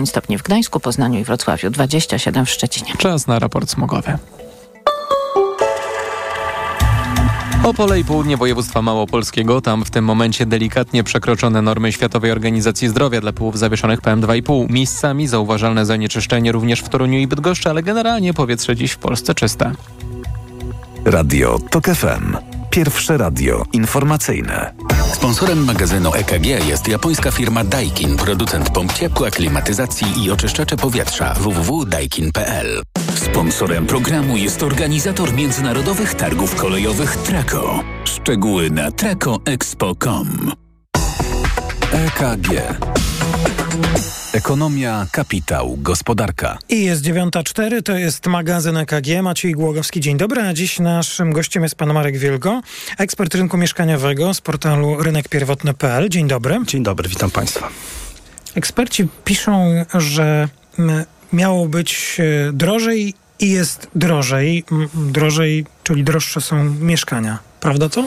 25 stopni w Gdańsku, Poznaniu i Wrocławiu, 27 w Szczecinie. Czas na raport smogowy. Opole i południe województwa małopolskiego. Tam w tym momencie delikatnie przekroczone normy Światowej Organizacji Zdrowia dla pyłów zawieszonych PM2,5. Miejscami zauważalne zanieczyszczenie również w Toruniu i Bydgoszczy, ale generalnie powietrze dziś w Polsce czyste. Radio TOK FM. Pierwsze radio informacyjne. Sponsorem magazynu EKG jest japońska firma Daikin, producent pomp ciepła, klimatyzacji i oczyszczacze powietrza www.daikin.pl. Sponsorem programu jest organizator międzynarodowych targów kolejowych Traco. Szczegóły na tracoexpo.com. EKG. Ekonomia, kapitał, gospodarka. I jest 9.04, to jest magazyn EKG. Maciej Głogowski, dzień dobry. A dziś naszym gościem jest pan Marek Wielgo, ekspert rynku mieszkaniowego z portalu rynekpierwotny.pl. Dzień dobry. Dzień dobry, witam państwa. Eksperci piszą, że miało być e, drożej i jest drożej. Drożej, czyli droższe są mieszkania. Prawda to?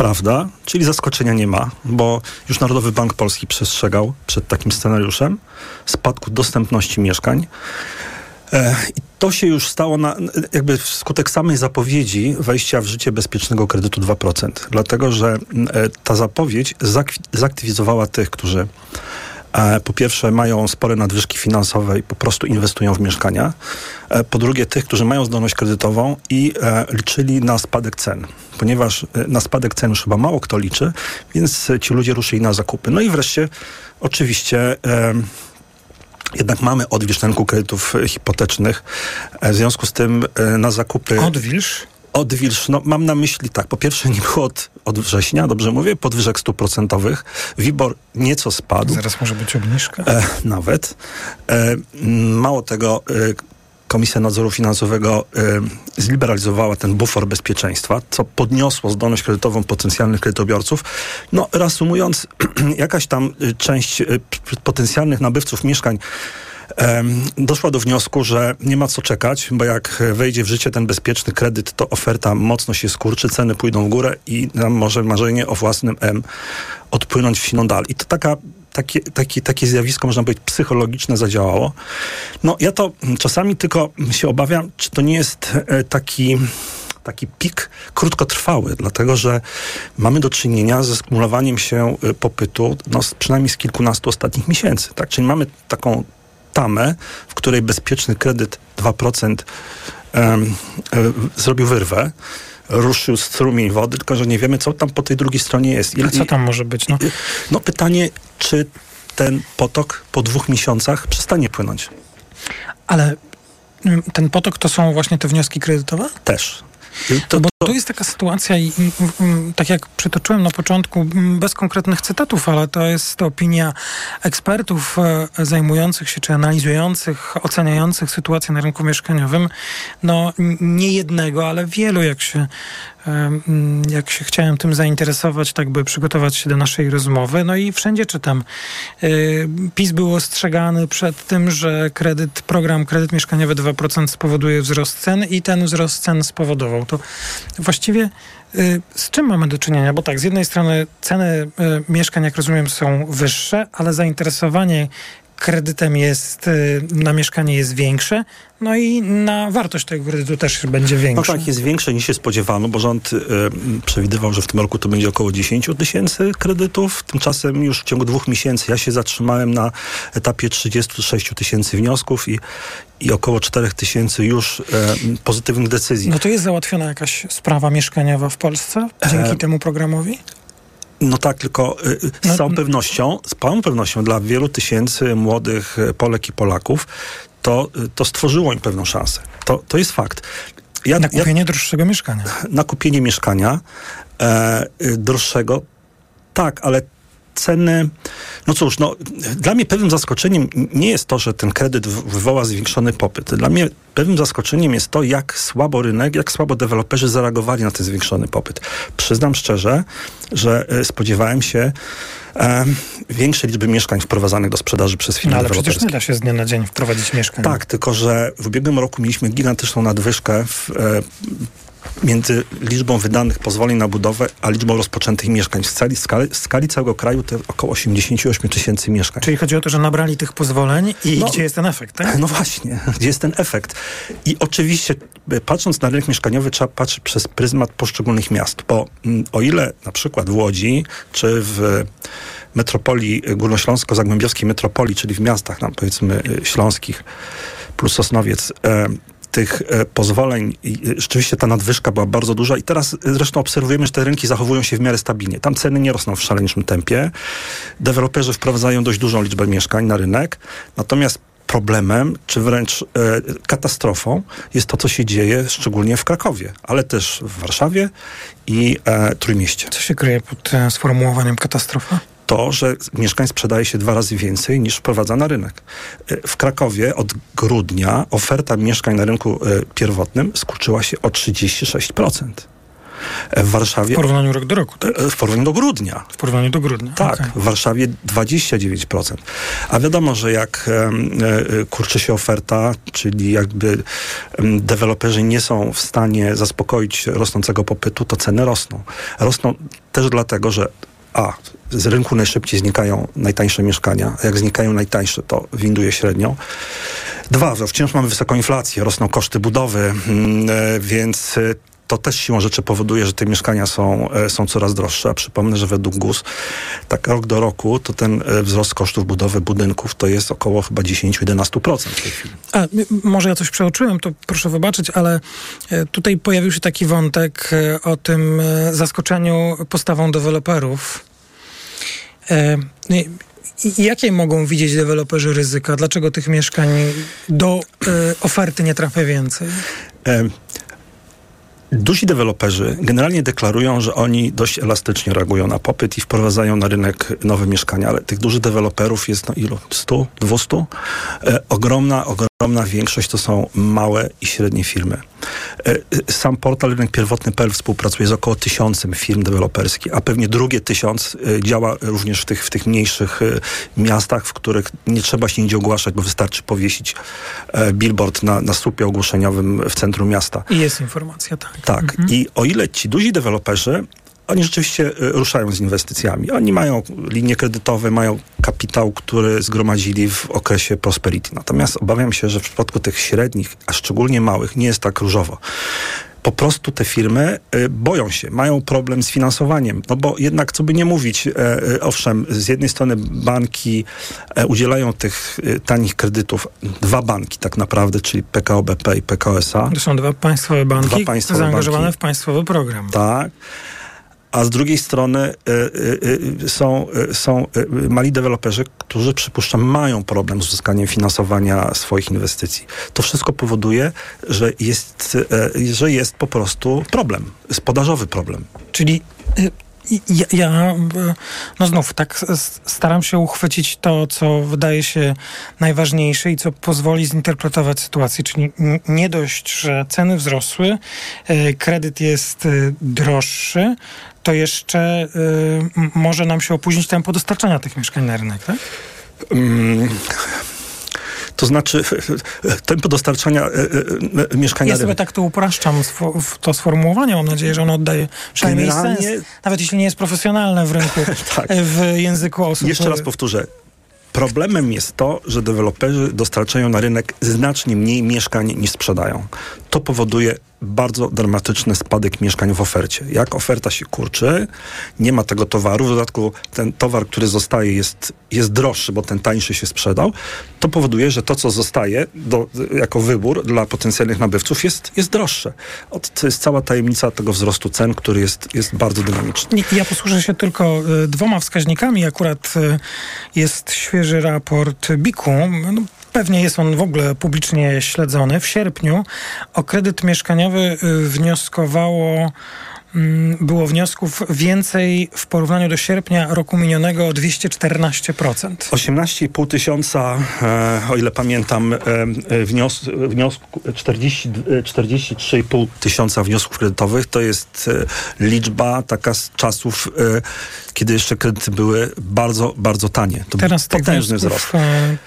Prawda, czyli zaskoczenia nie ma, bo już Narodowy Bank Polski przestrzegał przed takim scenariuszem spadku dostępności mieszkań. E, I to się już stało na, jakby wskutek samej zapowiedzi wejścia w życie bezpiecznego kredytu 2%. Dlatego, że e, ta zapowiedź zaktywizowała tych, którzy po pierwsze, mają spore nadwyżki finansowe i po prostu inwestują w mieszkania. E, po drugie, tych, którzy mają zdolność kredytową i e, liczyli na spadek cen, ponieważ na spadek cen już chyba mało kto liczy, więc ci ludzie ruszyli na zakupy. No i wreszcie, oczywiście. Jednak mamy odwilż rynku kredytów hipotecznych. W związku z tym na zakupy. Odwilż? Odwilż, no mam na myśli tak, po pierwsze nie było od, od września, dobrze mówię, podwyżek stóp procentowych. WIBOR nieco spadł. Zaraz może być obniżka? E, nawet. E, mało tego, e, Komisja Nadzoru Finansowego e, zliberalizowała ten bufor bezpieczeństwa, co podniosło zdolność kredytową potencjalnych kredytobiorców. No, reasumując, jakaś tam e, część e, potencjalnych nabywców mieszkań doszła do wniosku, że nie ma co czekać, bo jak wejdzie w życie ten bezpieczny kredyt, to oferta mocno się skurczy, ceny pójdą w górę i nam może marzenie o własnym M odpłynąć w siną dal. I to taka takie, takie, takie zjawisko, można powiedzieć, psychologiczne zadziałało. No ja to czasami tylko się obawiam, czy to nie jest e, taki taki pik krótkotrwały, dlatego że mamy do czynienia ze skumulowaniem się e, popytu no, przynajmniej z kilkunastu ostatnich miesięcy. Tak? Czyli mamy taką tamę, w której bezpieczny kredyt 2% um, zrobił wyrwę ruszył strumień wody, tylko że nie wiemy, co tam po tej drugiej stronie jest. I, A co tam może być? No? no pytanie, czy ten potok po dwóch miesiącach przestanie płynąć. Ale mm, ten potok to są właśnie te wnioski kredytowe? Też. To, bo tu jest taka sytuacja i, i, i, tak jak przytoczyłem na początku, bez konkretnych cytatów, ale to jest opinia ekspertów e, zajmujących się, czy analizujących, oceniających sytuację na rynku mieszkaniowym, no nie jednego, ale wielu, jak się jak się chciałem tym zainteresować, tak by przygotować się do naszej rozmowy. No i wszędzie czytam. Y, PiS był ostrzegany przed tym, że kredyt, program kredyt mieszkaniowy 2% spowoduje wzrost cen i ten wzrost cen spowodował. To właściwie y, z czym mamy do czynienia? Bo tak, z jednej strony ceny y, mieszkań, jak rozumiem, są wyższe, ale zainteresowanie kredytem jest, y, na mieszkanie jest większe, no i na wartość tego kredytu też będzie większa. No tak, jest większe niż się spodziewano, bo rząd y, przewidywał, że w tym roku to będzie około 10 tysięcy kredytów. Tymczasem już w ciągu dwóch miesięcy ja się zatrzymałem na etapie 36 tysięcy wniosków i, i około 4 tysięcy już y, pozytywnych decyzji. No to jest załatwiona jakaś sprawa mieszkaniowa w Polsce dzięki e... temu programowi? No tak, tylko y, z całą pewnością, z całą pewnością dla wielu tysięcy młodych y, Polek i Polaków to, y, to stworzyło im pewną szansę. To, to jest fakt. Ja, na kupienie ja, droższego mieszkania. Na kupienie mieszkania e, droższego, tak, ale ceny. No cóż, no, dla mnie pewnym zaskoczeniem nie jest to, że ten kredyt wywoła zwiększony popyt. Dla mnie pewnym zaskoczeniem jest to, jak słabo rynek, jak słabo deweloperzy zareagowali na ten zwiększony popyt. Przyznam szczerze, że e, spodziewałem się e, większej liczby mieszkań wprowadzanych do sprzedaży przez firmy no, ale przecież nie da się z dnia na dzień wprowadzić mieszkań. Tak, tylko że w ubiegłym roku mieliśmy gigantyczną nadwyżkę w, e, między liczbą wydanych pozwoleń na budowę, a liczbą rozpoczętych mieszkań. W skali, w skali całego kraju to około 88 tysięcy mieszkań. Czyli chodzi o to, że nabrali tych pozwoleń i No. gdzie jest ten efekt, tak? No właśnie, gdzie jest ten efekt? I oczywiście, y, patrząc na rynek mieszkaniowy, trzeba patrzeć przez pryzmat poszczególnych miast, bo mm, o ile na przykład w Łodzi, czy w metropolii górnośląsko-zagłębiowskiej metropolii, czyli w miastach, nam powiedzmy y, śląskich, plus Sosnowiec, e, tych e, pozwoleń, e, rzeczywiście ta nadwyżka była bardzo duża i teraz e, zresztą obserwujemy, że te rynki zachowują się w miarę stabilnie. Tam ceny nie rosną w szaleńczym tempie. Deweloperzy wprowadzają dość dużą liczbę mieszkań na rynek, natomiast problemem, czy wręcz e, katastrofą jest to, co się dzieje szczególnie w Krakowie, ale też w Warszawie i e, Trójmieście. Co się kryje pod e, sformułowaniem katastrofa? To, że mieszkań sprzedaje się dwa razy więcej niż wprowadza na rynek. E, W Krakowie od grudnia oferta mieszkań na rynku e, pierwotnym skurczyła się o 36%. E, W Warszawie W porównaniu rok do roku, tak? w porównaniu do grudnia. W porównaniu do grudnia. Tak, okej. w Warszawie 29%. A wiadomo, że jak kurczy się oferta, czyli jakby deweloperzy nie są w stanie zaspokoić rosnącego popytu, to ceny rosną. Rosną też dlatego, że a, z rynku najszybciej znikają najtańsze mieszkania. Jak znikają najtańsze, to winduje średnio. Dwa, że wciąż mamy wysoką inflację, rosną koszty budowy, mm, e, więc e, to też siłą rzeczy powoduje, że te mieszkania są, e, są coraz droższe. A przypomnę, że według GUS tak rok do roku to ten wzrost kosztów budowy budynków to jest około chyba 10-11% w tej chwili. A, może ja coś przeoczyłem, to proszę wybaczyć, ale tutaj pojawił się taki wątek o tym zaskoczeniu postawą deweloperów. E, i Jakie mogą widzieć deweloperzy ryzyka? Dlaczego tych mieszkań do e, oferty nie trafia więcej? E, Duzi deweloperzy generalnie deklarują, że oni dość elastycznie reagują na popyt i wprowadzają na rynek nowe mieszkania, ale tych dużych deweloperów jest no ilu? 100? 200? E, ogromna, ogromna większość to są małe i średnie firmy. E, sam portal rynek pierwotny.pl współpracuje z około tysiącem firm deweloperskich, a pewnie drugie tysiąc e, działa również w tych, w tych mniejszych e, miastach, w których nie trzeba się nigdzie ogłaszać, bo wystarczy powiesić billboard na, na słupie ogłoszeniowym w centrum miasta. I jest informacja, tak. Tak. I o ile ci duzi deweloperzy, oni rzeczywiście y, ruszają z inwestycjami. Oni mają linie kredytowe, mają kapitał, który zgromadzili w okresie prosperity. Natomiast obawiam się, że w przypadku tych średnich, a szczególnie małych, nie jest tak różowo. Po prostu te firmy y, boją się, mają problem z finansowaniem. No bo jednak, co by nie mówić, e, e, owszem, z jednej strony banki e, udzielają tych e, tanich kredytów, dwa banki tak naprawdę, czyli PKO BP i PKO SA. To są dwa państwowe banki Dwa państwowe zaangażowane banki. w państwowy program. Tak. A z drugiej strony y, y, y, są, są mali deweloperzy, którzy przypuszczam mają problem z uzyskaniem finansowania swoich inwestycji. To wszystko powoduje, że jest, że jest po prostu problem, podażowy problem. Czyli ja, ja, no znów, tak staram się uchwycić to, co wydaje się najważniejsze i co pozwoli zinterpretować sytuację. Czyli nie dość, że ceny wzrosły, y, kredyt jest y, droższy, to jeszcze m- może nam się opóźnić tempo dostarczania tych mieszkań na rynek, tak? Mm, To znaczy tempo dostarczania e, e, mieszkania Ja sobie tak to upraszczam, to sformułowanie. Mam nadzieję, że ono oddaje przynajmniej Generalnie- sens, nawet jeśli nie jest profesjonalne w rynku, Tak. w języku osób. Jeszcze raz powtórzę. Problemem jest to, że deweloperzy dostarczają na rynek znacznie mniej mieszkań niż sprzedają. To powoduje bardzo dramatyczny spadek mieszkań w ofercie. Jak oferta się kurczy, nie ma tego towaru, w dodatku ten towar, który zostaje jest, jest droższy, bo ten tańszy się sprzedał, to powoduje, że to, co zostaje do, jako wybór dla potencjalnych nabywców jest, jest droższe. To jest cała tajemnica tego wzrostu cen, który jest, jest bardzo dynamiczny. Ja posłużę się tylko y, dwoma wskaźnikami. Akurat y, jest świeży raport BIK-u. No, pewnie jest on w ogóle publicznie śledzony. W sierpniu o kredyt mieszkaniowy y, wnioskowało było wniosków więcej w porównaniu do sierpnia roku minionego o 214%. 18,5 tysiąca, e, o ile pamiętam, e, e, wnios, wniosku, 40, e, 43,5 tysiąca wniosków kredytowych. To jest liczba taka z czasów, kiedy jeszcze kredyty były bardzo, bardzo tanie. To Teraz był potężny wzrost.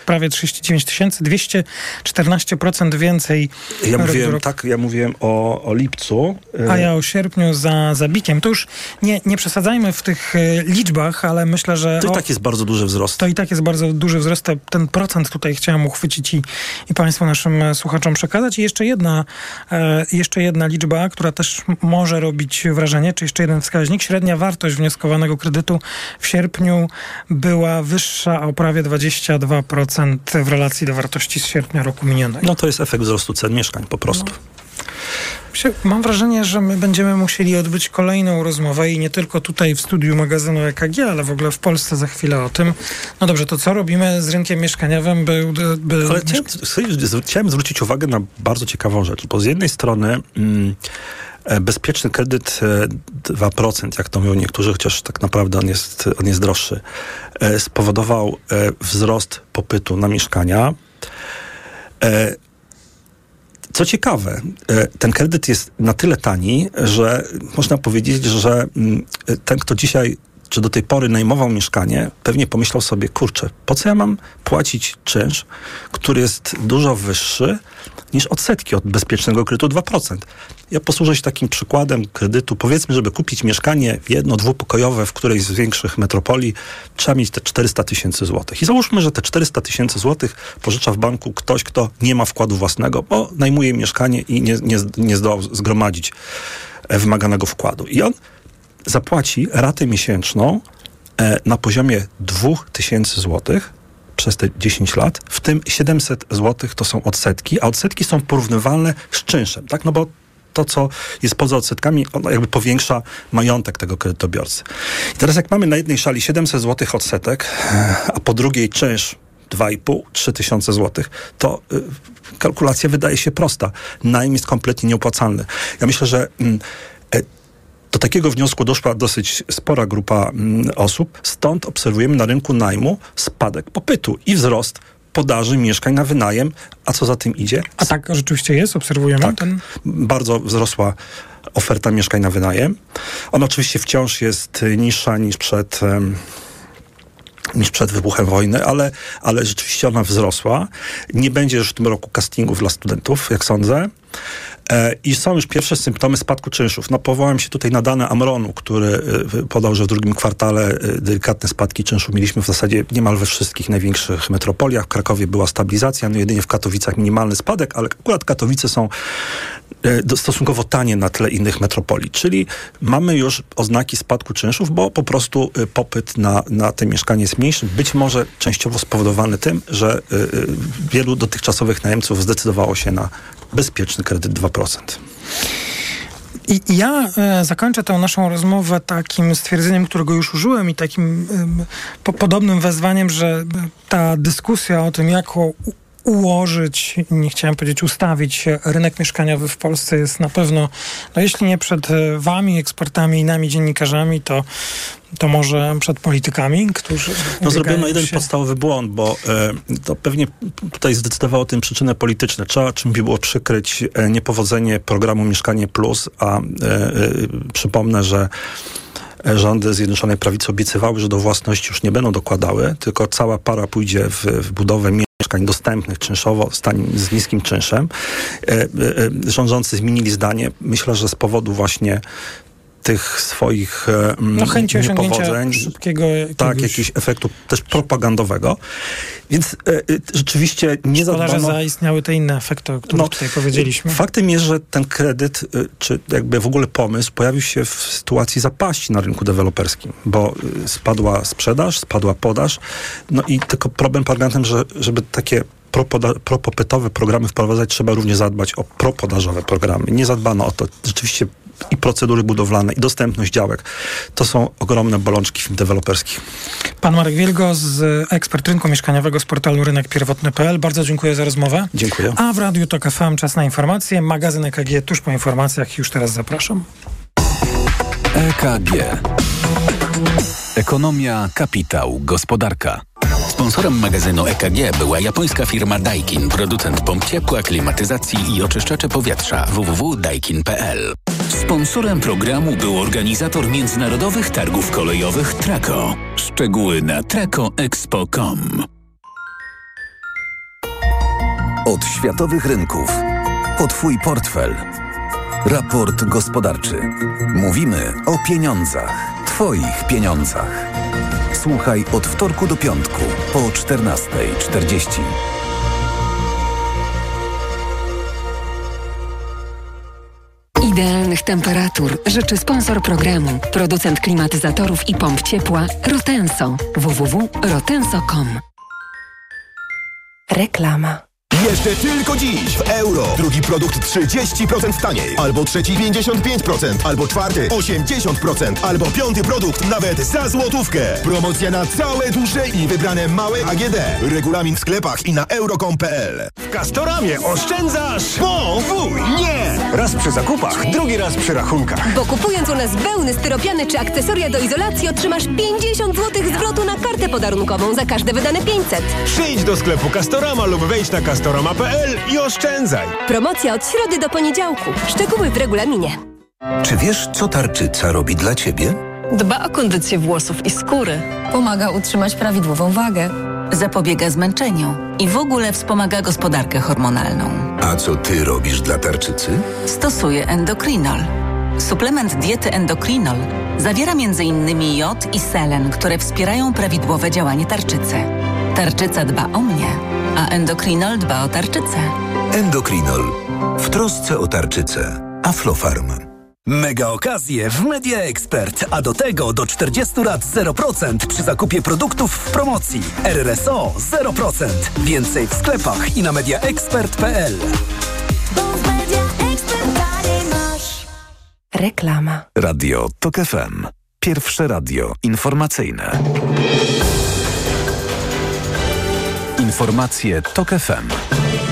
prawie 39 tysięcy, 214% więcej Ja mówiłem, tak, ja mówiłem o, o lipcu. A ja o sierpniu za zabikiem. To już nie, nie przesadzajmy w tych e, liczbach, ale myślę, że To i tak jest bardzo duży wzrost. to i tak jest bardzo duży wzrost. Te- Ten procent tutaj chciałem uchwycić i, i Państwu naszym e, słuchaczom przekazać. I jeszcze jedna, e, jeszcze jedna liczba, która też może robić wrażenie, czy jeszcze jeden wskaźnik. Średnia wartość wnioskowanego kredytu w sierpniu była wyższa o prawie 22% w relacji do wartości z sierpnia roku minionego. No to jest efekt wzrostu cen mieszkań po prostu. Się- Mam wrażenie, że my będziemy musieli odbyć kolejną rozmowę i nie tylko tutaj w studiu magazynu EKG, ale w ogóle w Polsce za chwilę o tym. No dobrze, to co robimy z rynkiem mieszkaniowym, by... by Ale chciałem, chciałem zwrócić uwagę na bardzo ciekawą rzecz, bo z jednej strony mm, e, bezpieczny kredyt e, 2%, jak to mówią niektórzy, chociaż tak naprawdę on jest, on jest droższy, e, spowodował e, wzrost popytu na mieszkania. E, Co ciekawe, e, ten kredyt jest na tyle tani, że można powiedzieć, że mm, ten, kto dzisiaj czy do tej pory najmował mieszkanie, pewnie pomyślał sobie, kurczę, po co ja mam płacić czynsz, który jest dużo wyższy niż odsetki od bezpiecznego kredytu 2%. Ja posłużę się takim przykładem kredytu. Powiedzmy, żeby kupić mieszkanie jedno, dwupokojowe w którejś z większych metropolii, trzeba mieć te 400 tysięcy złotych. I załóżmy, że te 400 tysięcy złotych pożycza w banku ktoś, kto nie ma wkładu własnego, bo najmuje mieszkanie i nie, nie, nie zdołał zgromadzić e, wymaganego wkładu. I on zapłaci ratę miesięczną e, na poziomie 2000 złotych przez te 10 lat, w tym 700 złotych to są odsetki, a odsetki są porównywalne z czynszem, tak? No bo to, co jest poza odsetkami, ono jakby powiększa majątek tego kredytobiorcy. I teraz jak mamy na jednej szali 700 złotych odsetek, e, a po drugiej czynsz 2,5-3 tysiące złotych, to y, kalkulacja wydaje się prosta. Najm jest kompletnie nieopłacalny. Ja myślę, że e, do takiego wniosku doszła dosyć spora grupa mm, osób, stąd obserwujemy na rynku najmu spadek popytu i wzrost podaży mieszkań na wynajem, a co za tym idzie? A tak rzeczywiście jest, obserwujemy Tak. ten... Bardzo wzrosła oferta mieszkań na wynajem. Ona oczywiście wciąż jest niższa niż przed. Niż przed wybuchem wojny, ale, ale rzeczywiście ona wzrosła. Nie będzie już w tym roku castingów dla studentów, jak sądzę. E, I są już pierwsze symptomy spadku czynszów. No, powołałem się tutaj na dane Amronu, który y, podał, że w drugim kwartale y, delikatne spadki czynszu mieliśmy w zasadzie niemal we wszystkich największych metropoliach. W Krakowie była stabilizacja, no jedynie w Katowicach minimalny spadek, ale akurat Katowice są e, stosunkowo tanie na tle innych metropolii. Czyli mamy już oznaki spadku czynszów, bo po prostu y, popyt na, na te mieszkanie jest mniejszy. Być może częściowo spowodowany tym, że y, wielu dotychczasowych najemców zdecydowało się na bezpieczny kredyt 2%. I ja e, zakończę tę naszą rozmowę takim stwierdzeniem, którego już użyłem i takim podobnym wezwaniem, że e, ta dyskusja o tym, jak u, ułożyć, nie chciałem powiedzieć ustawić, rynek mieszkaniowy w Polsce jest na pewno, no jeśli nie przed e, wami, ekspertami i nami, dziennikarzami, to, to może przed politykami, którzy No zrobiono jeden się- podstawowy błąd, bo e, to pewnie tutaj zdecydowało o tym przyczyny polityczne. Trzeba czym by było przykryć e, niepowodzenie programu Mieszkanie Plus, a przypomnę, że rządy Zjednoczonej Prawicy obiecywały, że do własności już nie będą dokładały, tylko cała para pójdzie w, w budowę mieszkań dostępnych czynszowo z, niskim czynszem. E, e, e, rządzący zmienili zdanie. Myślę, że z powodu właśnie tych swoich e, no, chęci niepowodzeń, szybkiego jakiegoś... tak, jakiegoś efektu też propagandowego. Więc e, e, rzeczywiście nie Szkoda, że zadbano... zaistniały te inne efekty, o których No, tutaj powiedzieliśmy. Faktem jest, że ten kredyt, czy jakby w ogóle pomysł pojawił się w sytuacji zapaści na rynku deweloperskim, bo spadła sprzedaż, spadła podaż, no i tylko problem polega na tym, że żeby takie propopytowe programy wprowadzać, trzeba również zadbać o propodażowe programy. Nie zadbano o to. Rzeczywiście i procedury budowlane, i dostępność działek. To są ogromne bolączki firm deweloperskich. Pan Marek Wielgo, z ekspert rynku mieszkaniowego z portalu rynek pierwotny.pl. Bardzo dziękuję za rozmowę. Dziękuję. A w Radiu Tok FM czas na informacje. Magazyn EKG tuż po informacjach. Już teraz zapraszam. EKG. Ekonomia, kapitał, gospodarka. Sponsorem magazynu EKG była japońska firma Daikin, producent pomp ciepła, klimatyzacji i oczyszczacze powietrza www.daikin.pl. Sponsorem programu był organizator międzynarodowych targów kolejowych Traco. Szczegóły na tracoexpo.com. Od światowych rynków. Po Twój portfel. Raport gospodarczy. Mówimy o pieniądzach. Twoich pieniądzach. Słuchaj od wtorku do piątku po 14.40. Idealnych temperatur życzy sponsor programu, producent klimatyzatorów i pomp ciepła Rotenso. www.rotenso.com Reklama. Jeszcze tylko dziś w euro. Drugi produkt 30% taniej. Albo trzeci 55%. Albo czwarty 80%. Albo piąty produkt nawet za złotówkę. Promocja na całe duże i wybrane małe AGD. Regulamin w sklepach i na euro.com.pl W Castoramie oszczędzasz nie! Raz przy zakupach, drugi raz przy rachunkach. Bo kupując u nas wełny, styropiany czy akcesoria do izolacji otrzymasz 50 zł zwrotu na kartę podarunkową za każde wydane 500. Przyjdź do sklepu Castorama lub wejdź na castorama.pl i oszczędzaj. Promocja od środy do poniedziałku. Szczegóły w regulaminie. Czy wiesz, co tarczyca robi dla ciebie? Dba o kondycję włosów i skóry. Pomaga utrzymać prawidłową wagę. Zapobiega zmęczeniu i w ogóle wspomaga gospodarkę hormonalną. A co ty robisz dla tarczycy? Stosuję endokrinol. Suplement diety endokrinol zawiera m.in. jod i selen, które wspierają prawidłowe działanie tarczycy. Tarczyca dba o mnie, a endokrinol dba o tarczycę. Endokrinol. W trosce o tarczycę. Aflofarm. Mega okazje w Media Expert, a do tego do 40 lat 0% przy zakupie produktów w promocji. RRSO 0%. Więcej w sklepach i na mediaexpert.pl. Reklama. Radio TOK FM. Pierwsze radio informacyjne. Informacje TOK FM.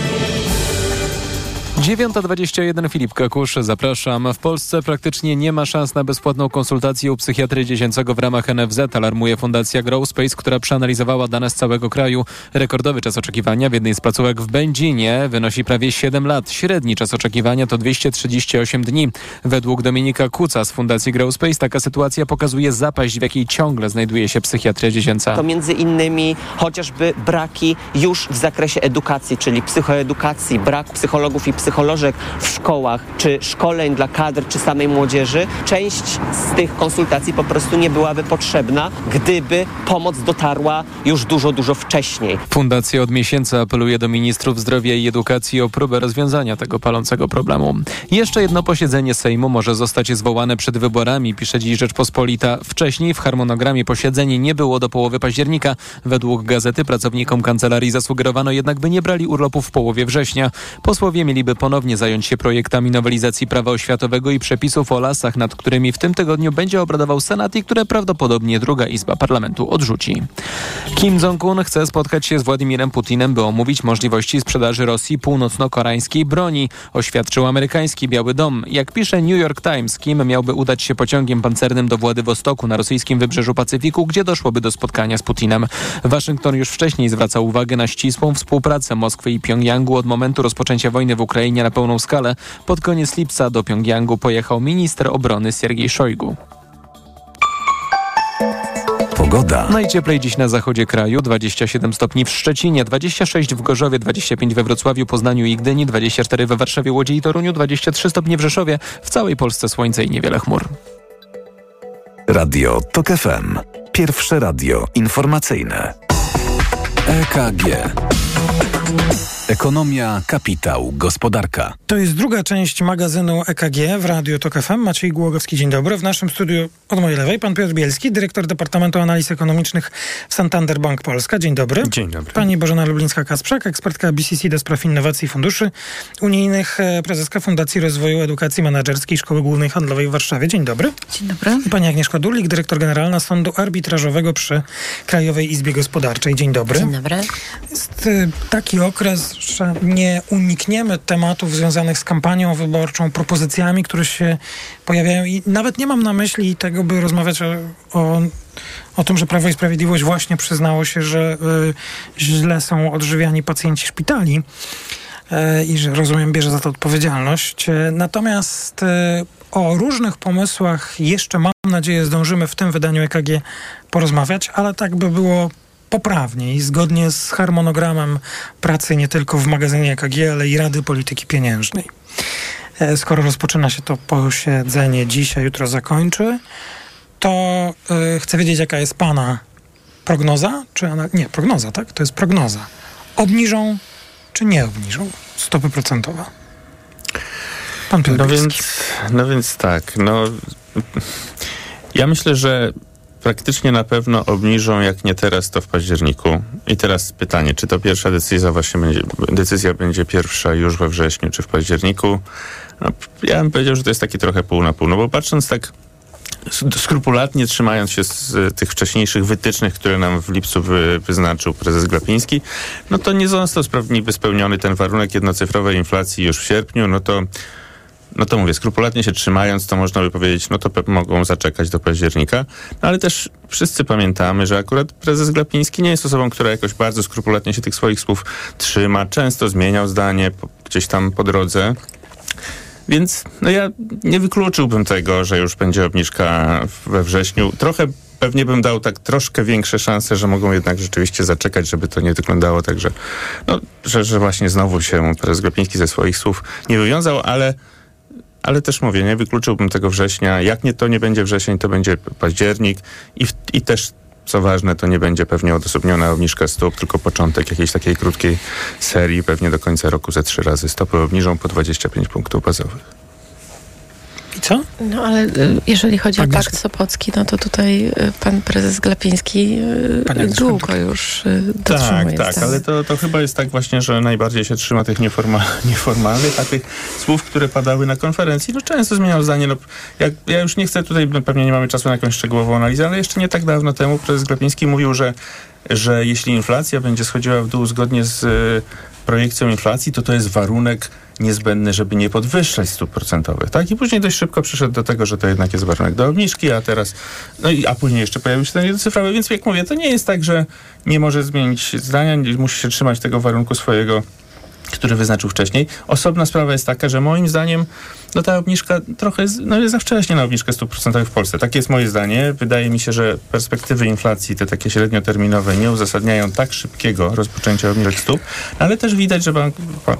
9.21 Filip Kakusz, zapraszam. W Polsce praktycznie nie ma szans na bezpłatną konsultację u psychiatry dziecięcego w ramach NFZ, alarmuje Fundacja Growspace, która przeanalizowała dane z całego kraju. Rekordowy czas oczekiwania w jednej z placówek w Będzinie wynosi prawie 7 lat. Średni czas oczekiwania to 238 dni. Według Dominika Kuca z Fundacji Growspace taka sytuacja pokazuje zapaść, w jakiej ciągle znajduje się psychiatria dziecięca. To między innymi chociażby braki już w zakresie edukacji, czyli psychoedukacji, brak psychologów i psycholożek w szkołach, czy szkoleń dla kadr, czy samej młodzieży. Część z tych konsultacji po prostu nie byłaby potrzebna, gdyby pomoc dotarła już dużo, dużo wcześniej. Fundacja od miesięcy apeluje do ministrów zdrowia i edukacji o próbę rozwiązania tego palącego problemu. Jeszcze jedno posiedzenie Sejmu może zostać zwołane przed wyborami, pisze dziś Rzeczpospolita. Wcześniej w harmonogramie posiedzeń nie było do połowy października. Według gazety pracownikom kancelarii zasugerowano jednak, by nie brali urlopu w połowie września. Posłowie mieliby ponownie zająć się projektami nowelizacji prawa oświatowego i przepisów o lasach, nad którymi w tym tygodniu będzie obradował Senat i które prawdopodobnie druga izba parlamentu odrzuci. Kim Jong-un chce spotkać się z Władimirem Putinem, by omówić możliwości sprzedaży Rosji północno-koreańskiej broni, oświadczył amerykański Biały Dom. Jak pisze New York Times, Kim miałby udać się pociągiem pancernym do Władywostoku na rosyjskim wybrzeżu Pacyfiku, gdzie doszłoby do spotkania z Putinem. Waszyngton już wcześniej zwracał uwagę na ścisłą współpracę Moskwy i Pjongjangu od momentu rozpoczęcia wojny w Ukrainie na pełną skalę. Pod koniec lipca do Pjongjangu pojechał minister obrony Siergiej Szojgu. Pogoda. Najcieplej dziś na zachodzie kraju, 27 stopni w Szczecinie, 26 w Gorzowie, 25 we Wrocławiu, Poznaniu i Gdyni, 24 we Warszawie, Łodzi i Toruniu, 23 stopnie w Rzeszowie. W całej Polsce słońce i niewiele chmur. Radio TOK FM. Pierwsze radio informacyjne. EKG. Ekonomia, kapitał, gospodarka. To jest druga część magazynu EKG w Radio TOK FM. Maciej Głogowski, dzień dobry. W naszym studiu od mojej lewej pan Piotr Bielski, dyrektor Departamentu Analiz Ekonomicznych w Santander Bank Polska. Dzień dobry. Dzień dobry. Pani Bożena Lublińska-Kasprzak, ekspertka BCC do spraw innowacji i funduszy unijnych, e, prezeska Fundacji Rozwoju Edukacji Menedżerskiej Szkoły Głównej Handlowej w Warszawie. Dzień dobry. Dzień dobry. Pani Agnieszka Dulik, dyrektor generalna Sądu Arbitrażowego przy Krajowej Izbie Gospodarczej. Dzień dobry. Dzień dobry. Jest e, taki okres, że nie unikniemy tematów związanych z kampanią wyborczą, propozycjami, które się pojawiają i nawet nie mam na myśli tego, by rozmawiać o, o, o tym, że Prawo i Sprawiedliwość właśnie przyznało się, że y, źle są odżywiani pacjenci szpitali y, i że rozumiem bierze za to odpowiedzialność. Y, natomiast o różnych pomysłach jeszcze mam nadzieję zdążymy w tym wydaniu EKG porozmawiać, ale tak by było poprawnie i zgodnie z harmonogramem pracy nie tylko w magazynie EKG, ale i Rady Polityki Pieniężnej. E, skoro rozpoczyna się to posiedzenie dzisiaj, jutro zakończy, to yy, chcę wiedzieć, jaka jest Pana prognoza, czy ona, nie, prognoza, tak? To jest prognoza. Obniżą, czy nie obniżą stopy procentowe? Pan no więc, no więc tak, no ja myślę, że praktycznie na pewno obniżą, jak nie teraz, to w październiku. I teraz pytanie, czy to pierwsza decyzja właśnie będzie, decyzja będzie pierwsza już we wrześniu, czy w październiku? No, ja bym powiedział, że to jest taki trochę pół na pół, no bo patrząc tak skrupulatnie trzymając się z tych wcześniejszych wytycznych, które nam w lipcu wy, wyznaczył prezes Glapiński, no to nie został niby spełniony ten warunek jednocyfrowej inflacji już w sierpniu, no to no to mówię, skrupulatnie się trzymając, to można by powiedzieć, no to mogą zaczekać do października. No ale też wszyscy pamiętamy, że akurat prezes Glapiński nie jest osobą, która jakoś bardzo skrupulatnie się tych swoich słów trzyma. Często zmieniał zdanie gdzieś tam po drodze. Więc no ja nie wykluczyłbym tego, że już będzie obniżka we wrześniu. Trochę pewnie bym dał tak troszkę większe szanse, że mogą jednak rzeczywiście zaczekać, żeby to nie wyglądało tak, że, no, że, że właśnie znowu się prezes Glapiński ze swoich słów nie wywiązał, ale ale też mówię, nie wykluczyłbym tego września. Jak nie to nie będzie wrzesień, to będzie październik i, i też co ważne, to nie będzie pewnie odosobniona obniżka stóp, tylko początek jakiejś takiej krótkiej serii, pewnie do końca roku ze trzy razy stopy obniżą po 25 punktów bazowych. Co? No ale y, jeżeli chodzi o pakt Sopocki, no to tutaj y, pan prezes Glapiński y, długo już dotrzymuje Tak, tak, ale to, to chyba jest tak właśnie, że najbardziej się trzyma tych nieforma, nieformalnych, a tych słów, które padały na konferencji, no często zmieniał zdanie. No, jak, ja już nie chcę tutaj, no, pewnie nie mamy czasu na jakąś szczegółową analizę, ale jeszcze nie tak dawno temu prezes Glapiński mówił, że że jeśli inflacja będzie schodziła w dół zgodnie z projekcją inflacji, to to jest warunek niezbędny, żeby nie podwyższać stóp procentowych, tak? I później dość szybko przyszedł do tego, że to jednak jest warunek do obniżki, a teraz, no i, a później jeszcze pojawił się ten jednocyfrowy, więc jak mówię, to nie jest tak, że nie może zmienić zdania, musi się trzymać tego warunku swojego który wyznaczył wcześniej. Osobna sprawa jest taka, że moim zdaniem no ta obniżka trochę jest, no jest za wcześnie na obniżkę stóp procentowych w Polsce. Takie jest moje zdanie. Wydaje mi się, że perspektywy inflacji, te takie średnioterminowe, nie uzasadniają tak szybkiego rozpoczęcia obniżek stóp, ale też widać, że bank,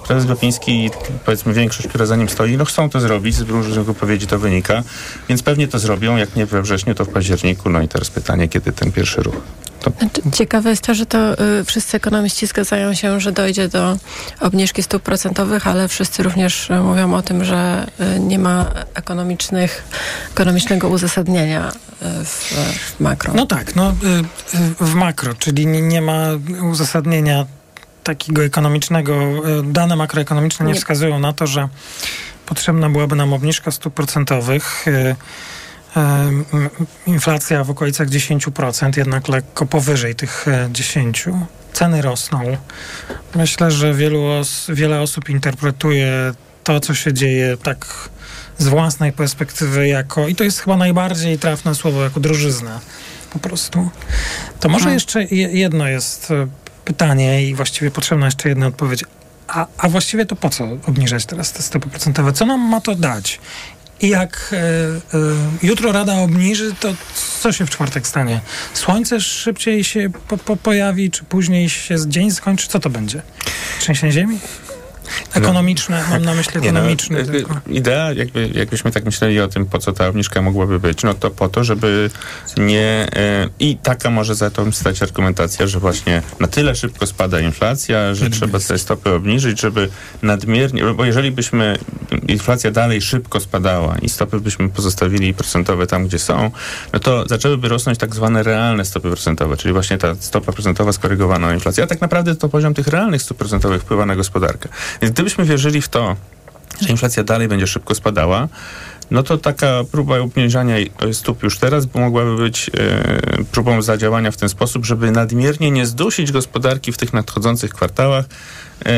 prezes Glapiński i powiedzmy większość, która za nim stoi, no chcą to zrobić, z różnych wypowiedzi to wynika, więc pewnie to zrobią, jak nie we wrześniu, to w październiku. No i teraz pytanie, kiedy ten pierwszy ruch. To... Znaczy, ciekawe jest to, że to y, wszyscy ekonomiści zgadzają się, że dojdzie do obniżki stóp procentowych, ale wszyscy również y, mówią o tym, że y, nie ma ekonomicznych, ekonomicznego uzasadnienia y, w, w, makro. No tak, no, w makro, czyli nie, nie ma uzasadnienia takiego ekonomicznego. Dane makroekonomiczne nie, nie wskazują na to, że potrzebna byłaby nam obniżka stóp procentowych inflacja w okolicach 10%, jednak lekko powyżej tych 10%. E, Ceny rosną. Myślę, że wielu os wiele osób interpretuje to, co się dzieje tak z własnej perspektywy jako, i to jest chyba najbardziej trafne słowo, jako drożyzna po prostu. To może hmm. jeszcze jedno jest e, pytanie i właściwie potrzebna jeszcze jedna odpowiedź. A, a właściwie to po co obniżać teraz te stopy procentowe? Co nam ma to dać? I jak e, e, jutro Rada obniży, to co się w czwartek stanie? Słońce szybciej się po, po pojawi, czy później się dzień skończy? Co to będzie? Trzęsienie ziemi? Ekonomiczne, no, mam na myśli ekonomiczne. No, tylko. Idea, jakby, jakbyśmy tak myśleli o tym, po co ta obniżka mogłaby być, no to po to, żeby nie... E, I taka może za to stać argumentacja, że właśnie na tyle szybko spada inflacja, że trzeba te stopy obniżyć, żeby nadmiernie... Bo jeżeli byśmy... Inflacja dalej szybko spadała i stopy byśmy pozostawili procentowe tam, gdzie są, no to zaczęłyby rosnąć tak zwane realne stopy procentowe, czyli właśnie ta stopa procentowa skorygowana o inflację. A tak naprawdę to poziom tych realnych stóp procentowych wpływa na gospodarkę. Więc gdybyśmy wierzyli w to, że inflacja dalej będzie szybko spadała, no to taka próba obniżania stóp już teraz mogłaby być e, próbą zadziałania w ten sposób, żeby nadmiernie nie zdusić gospodarki w tych nadchodzących kwartałach e,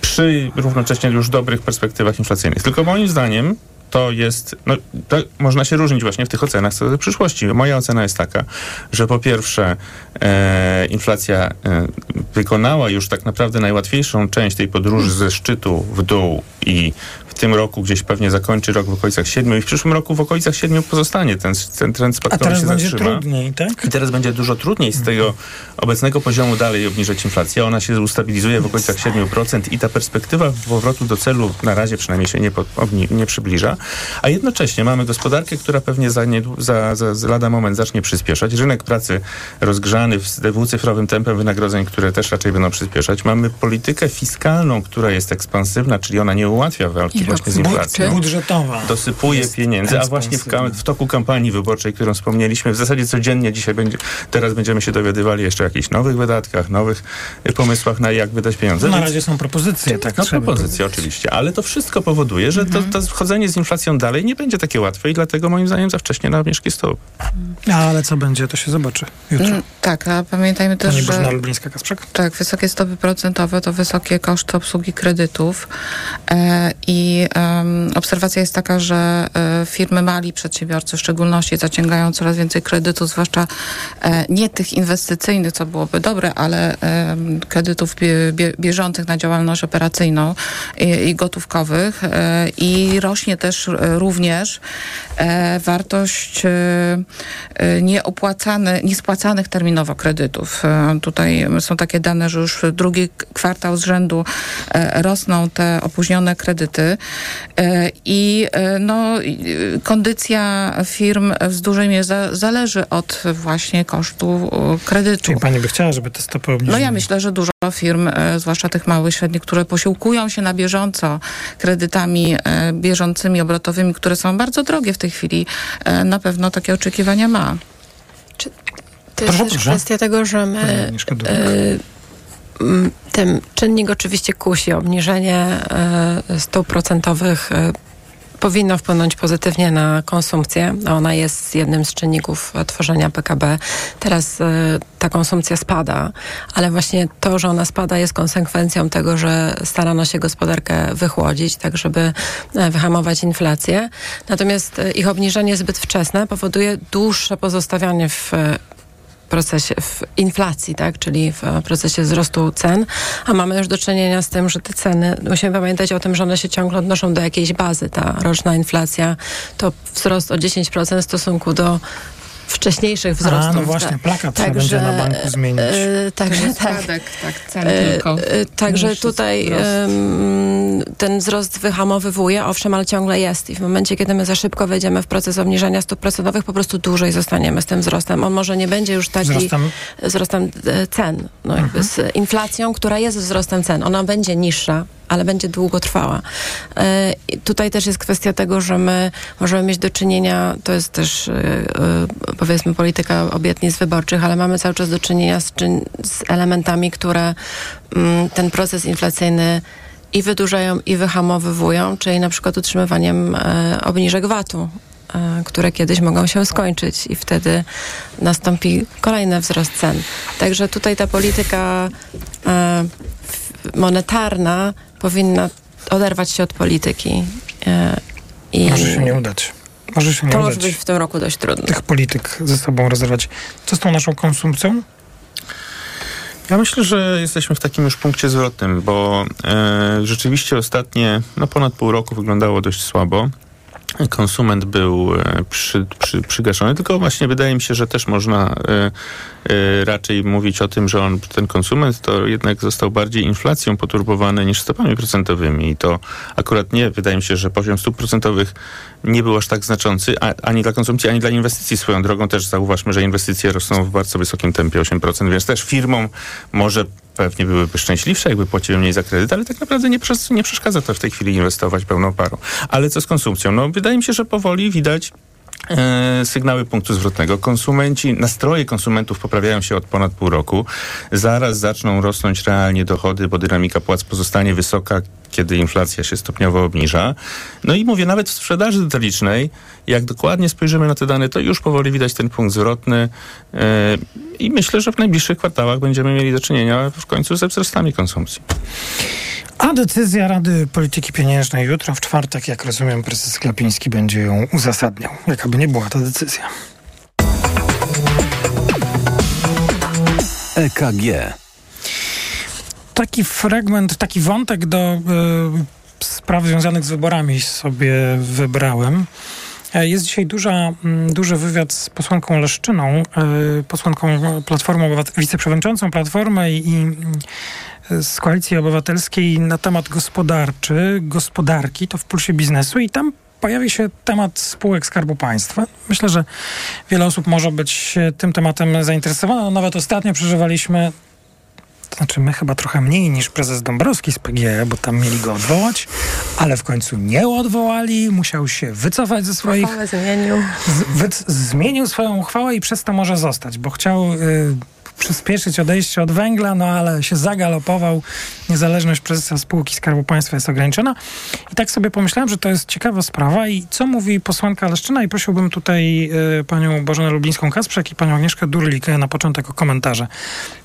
przy równocześnie już dobrych perspektywach inflacyjnych. Tylko moim zdaniem to jest, no, to można się różnić właśnie w tych ocenach co do przyszłości. Moja ocena jest taka, że po pierwsze e, inflacja e, wykonała już tak naprawdę najłatwiejszą część tej podróży ze szczytu w dół i w tym roku gdzieś pewnie zakończy rok w okolicach 7 i w przyszłym roku w okolicach 7 pozostanie. Ten, ten trend spadkowy A teraz się będzie zatrzyma. trudniej, tak? I teraz będzie dużo trudniej z tego obecnego poziomu dalej obniżyć inflację. Ona się ustabilizuje w okolicach 7% i ta perspektywa powrotu do celu na razie przynajmniej się nie, pod, nie przybliża. A jednocześnie mamy gospodarkę, która pewnie za, nie, za, za, za lada moment zacznie przyspieszać. Rynek pracy rozgrzany w dwucyfrowym tempem wynagrodzeń, które też raczej będą przyspieszać. Mamy politykę fiskalną, która jest ekspansywna, czyli ona nie ułatwia walki właśnie z inflacją. Budżetowa. Dosypuje pieniędzy, a właśnie w, w toku kampanii wyborczej, którą wspomnieliśmy, w zasadzie codziennie dzisiaj będzie, teraz będziemy się dowiadywali jeszcze o jakichś nowych wydatkach, nowych y, pomysłach na jak wydać pieniądze. Na Więc- razie są propozycje, tak no propozycje oczywiście, ale to wszystko powoduje, że to, to wchodzenie z inflacją dalej nie będzie takie łatwe i dlatego moim zdaniem za wcześnie na obniżki stóp. Ale co będzie, to się zobaczy jutro. Mm, Tak, a pamiętajmy też, Pani Bożena że Lublińska-Kasprzak? tak, wysokie stopy procentowe to wysokie koszty obsługi kredytów e, i em, obserwacja jest taka, że e, firmy mali przedsiębiorcy w szczególności zaciągają coraz więcej kredytów, zwłaszcza e, nie tych inwestycyjnych, co byłoby dobre, ale kredytów bie, bie, bieżących na działalność operacyjną i, i gotówkowych e, i rośnie też e, również e, wartość e, nieopłacane, niespłacanych terminowo kredytów. Tutaj są takie dane, że już drugi kwartał z rzędu rosną te opóźnione kredyty i no, i, kondycja firm w dużej mierze zależy od właśnie kosztu kredytu. Czyli pani by chciała, żeby te stopy obniżyć? No ja myślę, że dużo firm, zwłaszcza tych małych, średnich, które posiłkują się na bieżąco kredytami bieżącymi, obrotowymi, które są bardzo drogie w tej chwili, e, na pewno takie oczekiwania ma. To jest Proszę, też proszę. kwestia tego, że my e, ten czynnik oczywiście kusi. Obniżenie e, stóp procentowych powinno wpłynąć pozytywnie na konsumpcję. Ona jest jednym z czynników e, tworzenia PKB. Teraz e, ta konsumpcja spada, ale właśnie to, że ona spada jest konsekwencją tego, że starano się gospodarkę wychłodzić, tak żeby e, wyhamować inflację. Natomiast ich obniżenie zbyt wczesne powoduje dłuższe pozostawianie w procesie w inflacji, tak, czyli w e, procesie wzrostu cen, a mamy już do czynienia z tym, że te ceny, musimy pamiętać o tym, że one się ciągle odnoszą do jakiejś bazy. Ta roczna inflacja to wzrost o 10% w stosunku do wcześniejszych wzrostów. A, no właśnie, plakat trzeba będzie na banku zmienić. E, także tak. Spadek, tak, ceny E, tylko. e, Także tutaj ten wzrost wyhamowywuje, owszem, ale ciągle jest. I w momencie, kiedy my za szybko wejdziemy w proces obniżania stóp procentowych, po prostu dłużej zostaniemy z tym wzrostem. On może nie będzie już taki Wzrostem? wzrostem e, cen, no jakby z inflacją, która jest wzrostem cen. Ona będzie niższa, ale będzie długo trwała. E, i tutaj też jest kwestia tego, że my możemy mieć do czynienia, to jest też e, e, powiedzmy polityka obietnic wyborczych, ale mamy cały czas do czynienia z, z elementami, które mm, ten proces inflacyjny i wydłużają, i wyhamowywują, czyli na przykład utrzymywaniem obniżek VAT-u które kiedyś mogą się skończyć i wtedy nastąpi kolejny wzrost cen. Także tutaj ta polityka monetarna powinna oderwać się od polityki. E, i Może się nie udać. Może się nie to udać może być w tym roku dość trudne. tych polityk ze sobą rozerwać. Co z tą naszą konsumpcją? Ja myślę, że jesteśmy w takim już punkcie zwrotnym, bo e, rzeczywiście ostatnie, no ponad pół roku wyglądało dość słabo. Konsument był e, przy, przy, przygaszony, tylko właśnie wydaje mi się, że też można e, e, raczej mówić o tym, że on, ten konsument to jednak został bardziej inflacją poturbowany niż stopami procentowymi. I to akurat nie, wydaje mi się, że poziom stóp procentowych nie był aż tak znaczący, a, ani dla konsumpcji, ani dla inwestycji. Swoją drogą też zauważmy, że inwestycje rosną w bardzo wysokim tempie, 8%, więc też firmom może pewnie byłyby szczęśliwsze, jakby płaciły mniej za kredyt, ale tak naprawdę nie, nie przeszkadza to w tej chwili inwestować pełną parą. Ale co z konsumpcją? No wydaje mi się, że powoli widać e, sygnały punktu zwrotnego. Konsumenci, nastroje konsumentów poprawiają się od ponad pół roku. Zaraz zaczną rosnąć realnie dochody, bo dynamika płac pozostanie wysoka, kiedy inflacja się stopniowo obniża. No i mówię, nawet w sprzedaży detalicznej, jak dokładnie spojrzymy na te dane, to już powoli widać ten punkt zwrotny e, i myślę, że w najbliższych kwartałach będziemy mieli do czynienia w końcu ze wzrostami konsumpcji. A decyzja Rady Polityki Pieniężnej jutro, w czwartek, jak rozumiem, prezes Glapiński będzie ją uzasadniał. Jaka by nie była ta decyzja. EKG. Taki fragment, taki wątek do y, spraw związanych z wyborami sobie wybrałem. E, jest dzisiaj duża, duży wywiad z posłanką Leszczyną, y, posłanką Platformy Obywatel- wiceprzewodniczącą Platformy i, i z Koalicji Obywatelskiej na temat gospodarczy, gospodarki, to w pulsie biznesu i tam pojawi się temat spółek Skarbu Państwa. Myślę, że wiele osób może być tym tematem zainteresowane. Nawet ostatnio przeżywaliśmy to znaczy my chyba trochę mniej niż prezes Dąbrowski z PGE, bo tam mieli go odwołać, ale w końcu nie odwołali, musiał się wycofać ze swoich... Uchwałę zmienił. Z, wy, zmienił swoją uchwałę i przez to może zostać, bo chciał... Y, przyspieszyć odejście od węgla, no ale się zagalopował. Niezależność prezesa spółki Skarbu Państwa jest ograniczona. I tak sobie pomyślałem, że to jest ciekawa sprawa i co mówi posłanka Leszczyna i prosiłbym tutaj y, panią Bożenę Lublińską-Kasprzak i panią Agnieszkę Durlik na początek o komentarze.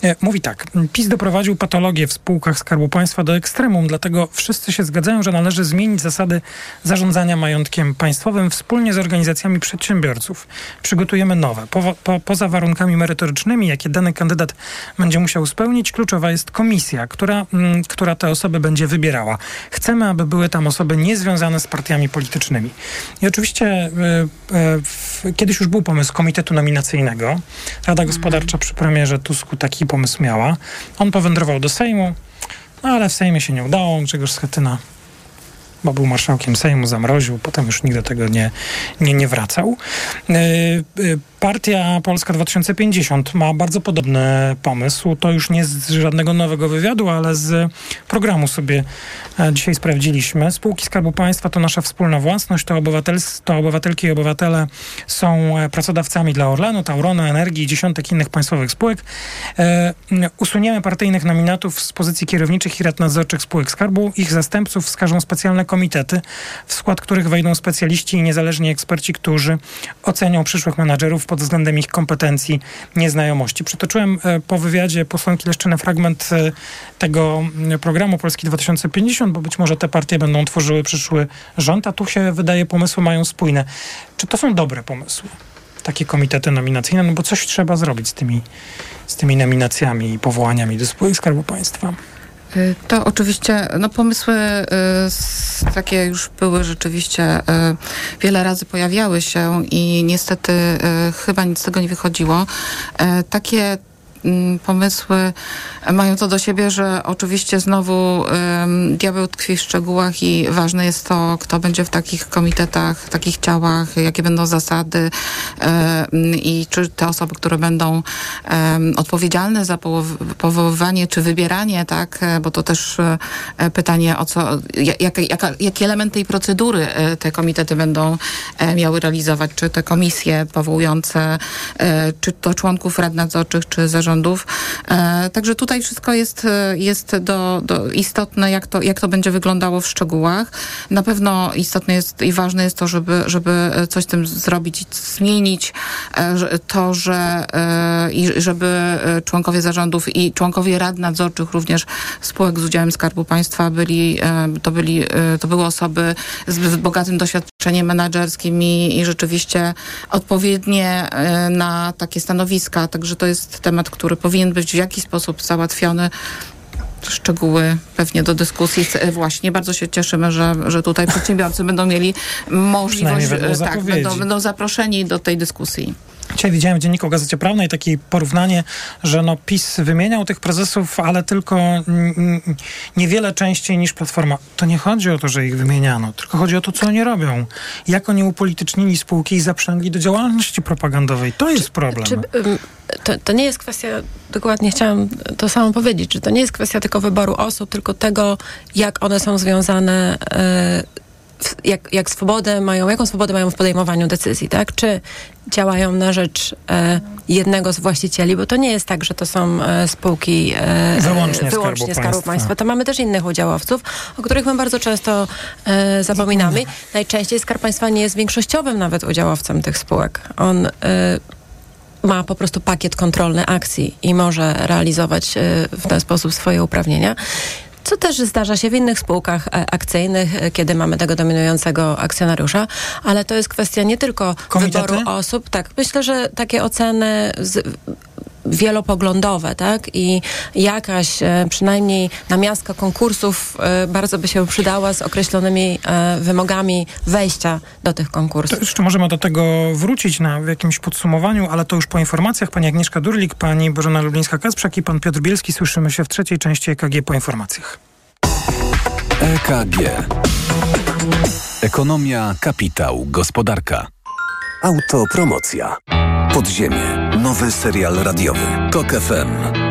Y, mówi tak. PiS doprowadził patologię w spółkach Skarbu Państwa do ekstremum, dlatego wszyscy się zgadzają, że należy zmienić zasady zarządzania majątkiem państwowym wspólnie z organizacjami przedsiębiorców. Przygotujemy nowe. Po, po, poza warunkami merytorycznymi, jakie dany kandydat będzie musiał spełnić, kluczowa jest komisja, która, m, która te osoby będzie wybierała. Chcemy, aby były tam osoby niezwiązane z partiami politycznymi. I oczywiście y, w, kiedyś już był pomysł komitetu nominacyjnego. Rada Gospodarcza przy premierze Tusku taki pomysł miała. On powędrował do Sejmu, no ale w Sejmie się nie udało. Grzegorz Schetyna bo był marszałkiem Sejmu, zamroził, potem już nigdy do tego nie, nie, nie wracał. Partia Polska 2050 ma bardzo podobny pomysł. To już nie z żadnego nowego wywiadu, ale z programu sobie e, dzisiaj sprawdziliśmy. Spółki Skarbu Państwa to nasza wspólna własność, to, obywatels- to obywatelki i obywatele są e, pracodawcami dla Orlenu, Tauronu, Energii i dziesiątek innych państwowych spółek. E, usuniemy partyjnych nominatów z pozycji kierowniczych i rad nadzorczych spółek Skarbu. Ich zastępców wskażą specjalne komitety, w skład których wejdą specjaliści i niezależni eksperci, którzy ocenią przyszłych menadżerów pod względem ich kompetencji, nieznajomości. Przytoczyłem e, po wywiadzie posłanki Leszczyny fragment e, tego programu Polski 2050, bo być może te partie będą tworzyły przyszły rząd, a tu się wydaje pomysły mają spójne. Czy to są dobre pomysły? Takie komitety nominacyjne, no bo coś trzeba zrobić z tymi, z tymi nominacjami i powołaniami do spółek Skarbu Państwa. Y, To oczywiście, no pomysły y, takie już były rzeczywiście, y, wiele razy pojawiały się i niestety y, chyba nic z tego nie wychodziło. E, Takie pomysły mają to do siebie, że oczywiście znowu ym, diabeł tkwi w szczegółach i ważne jest to, kto będzie w takich komitetach, takich ciałach, jakie będą zasady mm, i czy te osoby, które będą em, odpowiedzialne za powoływanie czy wybieranie, tak, bo to też e, pytanie o co, ja- jaka, jakie elementy i procedury e, te komitety będą e, miały realizować, czy te komisje powołujące, czy to członków rad nadzorczych, czy zarządów. E, Także tutaj wszystko jest, e, jest do, do istotne, jak to, jak to będzie wyglądało w szczegółach. Na pewno istotne jest i ważne jest to, żeby, żeby coś z tym zrobić zmienić. E, To, że i żeby członkowie zarządów i członkowie rad nadzorczych również spółek z udziałem Skarbu Państwa byli, to, byli, to były osoby z, bogatym doświadczeniem menedżerskim i, i rzeczywiście odpowiednie na takie stanowiska. Także to jest temat, który powinien być w jakiś sposób załatwiony szczegóły pewnie do dyskusji. Właśnie bardzo się cieszymy, że, że tutaj przedsiębiorcy będą mieli możliwość, e, tak, będą, będą zaproszeni do tej dyskusji. Dzisiaj widziałem w Dzienniku Gazecie Prawnej takie porównanie, że no PiS wymieniał tych prezesów, ale tylko niewiele częściej niż Platforma. To nie chodzi o to, że ich wymieniano, tylko chodzi o to, co oni robią. Jak oni upolitycznili spółki i zaprzęgli do działalności propagandowej. To jest problem. Czy, to, to nie jest kwestia, dokładnie chciałam to samo powiedzieć, że to nie jest kwestia tylko wyboru osób, tylko tego, jak one są związane e, jak, jak swobodę mają, jaką swobodę mają w podejmowaniu decyzji, tak? Czy działają na rzecz e, jednego z właścicieli, bo to nie jest tak, że to są e, spółki e, Wyłącznie wyłącznie Skarbu Skarbu Państwa. Państwa. To mamy też innych udziałowców, o których my bardzo często e, zapominamy. Najczęściej Skarb Państwa nie jest większościowym nawet udziałowcem tych spółek. On e, ma po prostu pakiet kontrolny akcji i może realizować e, w ten sposób swoje uprawnienia. Co też zdarza się w innych spółkach e, akcyjnych, e, kiedy mamy tego dominującego akcjonariusza, ale to jest kwestia nie tylko Komitety? wyboru osób. Tak, myślę, że takie oceny z, wielopoglądowe, tak? I jakaś e, przynajmniej namiastka konkursów e, bardzo by się przydała z określonymi e, wymogami wejścia do tych konkursów. To jeszcze możemy do tego wrócić na, w jakimś podsumowaniu, ale to już po informacjach. Pani Agnieszka Durlik, pani Bożena Lublińska-Kasprzak i pan Piotr Bielski. Słyszymy się w trzeciej części EKG po informacjach. EKG. Ekonomia, kapitał, gospodarka. Autopromocja. Podziemie. Nowy serial radiowy. Tok FM.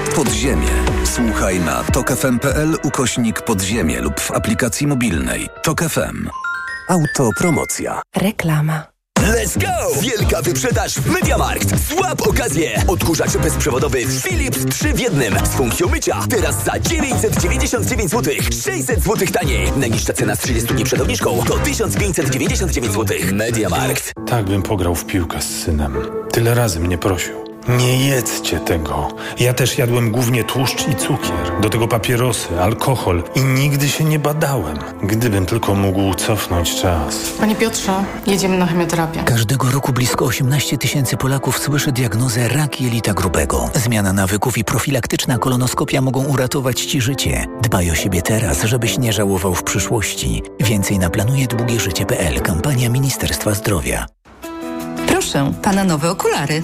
Podziemie. Słuchaj na tokefm.pl ukośnik podziemie lub w aplikacji mobilnej. Tok FM. Autopromocja. Reklama. Let's go! Wielka wyprzedaż w Mediamarkt. Złap okazję! Odkurzacz bezprzewodowy Philips 3 w jednym z funkcją mycia. Teraz za 999 zł. 600 zł taniej. Najniższa cena z 30 dni przed obniżką to 1599 zł. Mediamarkt. Tak bym pograł w piłkę z synem. Tyle razy mnie prosił. Nie jedzcie tego. Ja też jadłem głównie tłuszcz i cukier. Do tego papierosy, alkohol i nigdy się nie badałem. Gdybym tylko mógł cofnąć czas. Panie Piotrze, jedziemy na chemioterapię. Każdego roku blisko 18 tysięcy Polaków słyszy diagnozę rak jelita grubego. Zmiana nawyków i profilaktyczna kolonoskopia mogą uratować Ci życie. Dbaj o siebie teraz, żebyś nie żałował w przyszłości. Więcej na planujedługieżycie.pl. Kampania Ministerstwa Zdrowia. Proszę, pana nowe okulary.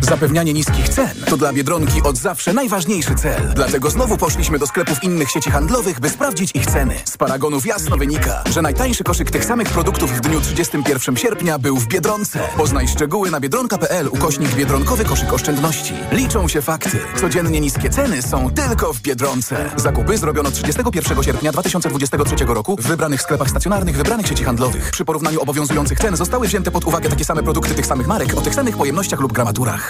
Zapewnianie niskich cen to dla Biedronki od zawsze najważniejszy cel. Dlatego znowu poszliśmy do sklepów innych sieci handlowych, by sprawdzić ich ceny. Z paragonów jasno wynika, że najtańszy koszyk tych samych produktów w dniu 31 sierpnia był w Biedronce. Poznaj szczegóły na biedronka.pl ukośnik Biedronkowy koszyk oszczędności. Liczą się fakty. Codziennie niskie ceny są tylko w Biedronce. Zakupy zrobiono 31 sierpnia 2023 roku w wybranych sklepach stacjonarnych wybranych sieci handlowych. Przy porównaniu obowiązujących cen zostały wzięte pod uwagę takie same produkty tych samych marek o tych samych pojemnościach lub gramaturach.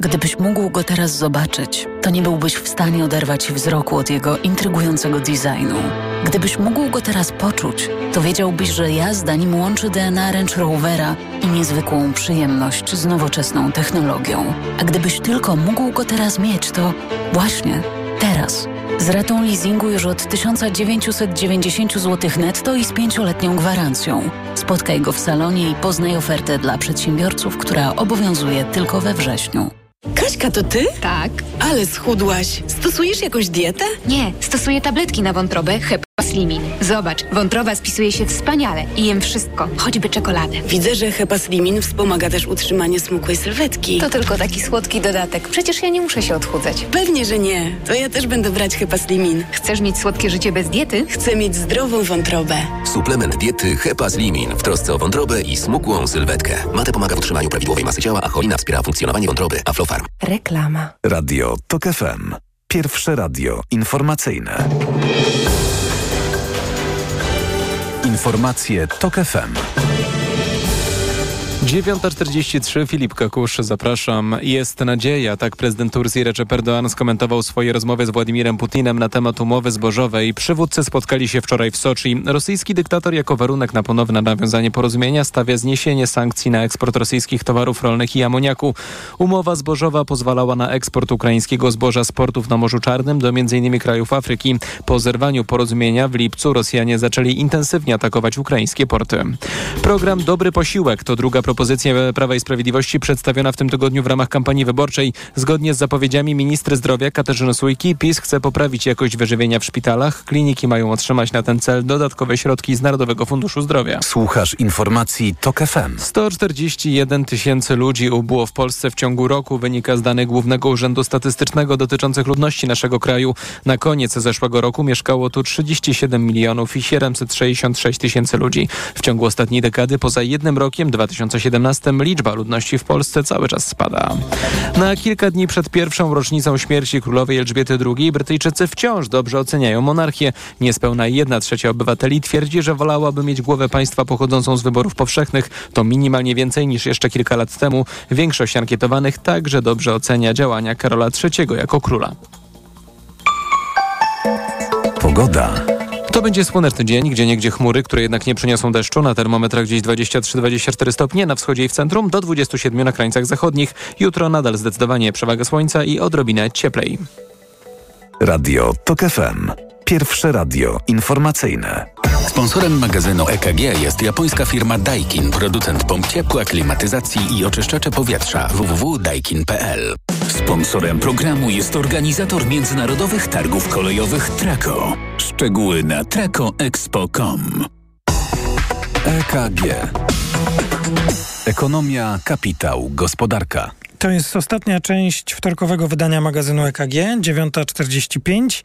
Gdybyś mógł go teraz zobaczyć, to nie byłbyś w stanie oderwać wzroku od jego intrygującego designu. Gdybyś mógł go teraz poczuć, to wiedziałbyś, że jazda nim łączy DNA Range Rovera i niezwykłą przyjemność z nowoczesną technologią. A gdybyś tylko mógł go teraz mieć, to właśnie teraz. Z ratą leasingu już od 1990 zł netto i z pięcioletnią gwarancją. Spotkaj go w salonie i poznaj ofertę dla przedsiębiorców, która obowiązuje tylko we wrześniu. Kaśka, to ty? Tak. Ale schudłaś. Stosujesz jakąś dietę? Nie, stosuję tabletki na wątrobę, hep Slimin. Zobacz, wątroba spisuje się wspaniale i jem wszystko, choćby czekoladę. Widzę, że Hepaslimin wspomaga też utrzymanie smukłej sylwetki. To tylko taki słodki dodatek. Przecież ja nie muszę się odchudzać. Pewnie, że nie. To ja też będę brać Hepaslimin. Chcesz mieć słodkie życie bez diety? Chcę mieć zdrową wątrobę. Suplement diety Hepaslimin w trosce o wątrobę i smukłą sylwetkę. Mate pomaga w utrzymaniu prawidłowej masy ciała, a cholina wspiera funkcjonowanie wątroby. Aflofarm. Reklama. Radio TOK FM. Pierwsze radio informacyjne. Informacje TOK FM. 9.43, Filip Kakusz, zapraszam. Jest nadzieja, tak prezydent Turcji Recep Erdoğan skomentował swoje rozmowy z Władimirem Putinem na temat umowy zbożowej. Przywódcy spotkali się wczoraj w Soczi. Rosyjski dyktator jako warunek na ponowne nawiązanie porozumienia stawia zniesienie sankcji na eksport rosyjskich towarów rolnych i amoniaku. Umowa zbożowa pozwalała na eksport ukraińskiego zboża z portów na Morzu Czarnym do m.in. krajów Afryki. Po zerwaniu porozumienia w lipcu Rosjanie zaczęli intensywnie atakować ukraińskie porty. Program Dobry Posiłek to druga propozycja Prawa i Sprawiedliwości przedstawiona w tym tygodniu w ramach kampanii wyborczej. Zgodnie z zapowiedziami ministry zdrowia Katarzyny Sujki, PiS chce poprawić jakość wyżywienia w szpitalach. Kliniki mają otrzymać na ten cel dodatkowe środki z Narodowego Funduszu Zdrowia. Słuchasz informacji TOK FM. 141 tysięcy ludzi ubyło w Polsce w ciągu roku, wynika z danych Głównego Urzędu Statystycznego dotyczących ludności naszego kraju. Na koniec zeszłego roku mieszkało tu 37 milionów i 766 tysięcy ludzi. W ciągu ostatniej dekady, poza jednym rokiem, 2017 liczba ludności w Polsce cały czas spada. Na kilka dni przed pierwszą rocznicą śmierci królowej Elżbiety II Brytyjczycy wciąż dobrze oceniają monarchię. Niespełna jedna trzecia obywateli twierdzi, że wolałaby mieć głowę państwa pochodzącą z wyborów powszechnych. To minimalnie więcej niż jeszcze kilka lat temu. Większość ankietowanych także dobrze ocenia działania Karola III jako króla. Pogoda. To będzie słoneczny dzień, gdzie niegdzie chmury, które jednak nie przyniosą deszczu. Na termometrach gdzieś 23-24 stopnie, na wschodzie i w centrum, do 27 na krańcach zachodnich. Jutro nadal zdecydowanie przewaga słońca i odrobinę cieplej. Radio TOK FM. Pierwsze radio informacyjne. Sponsorem magazynu EKG jest japońska firma Daikin, producent pomp ciepła, klimatyzacji i oczyszczacze powietrza www.daikin.pl. Sponsorem programu jest organizator międzynarodowych targów kolejowych Traco. Szczegóły na tracoexpo.com. EKG. Ekonomia, kapitał, gospodarka. To jest ostatnia część wtorkowego wydania magazynu EKG, 9.45.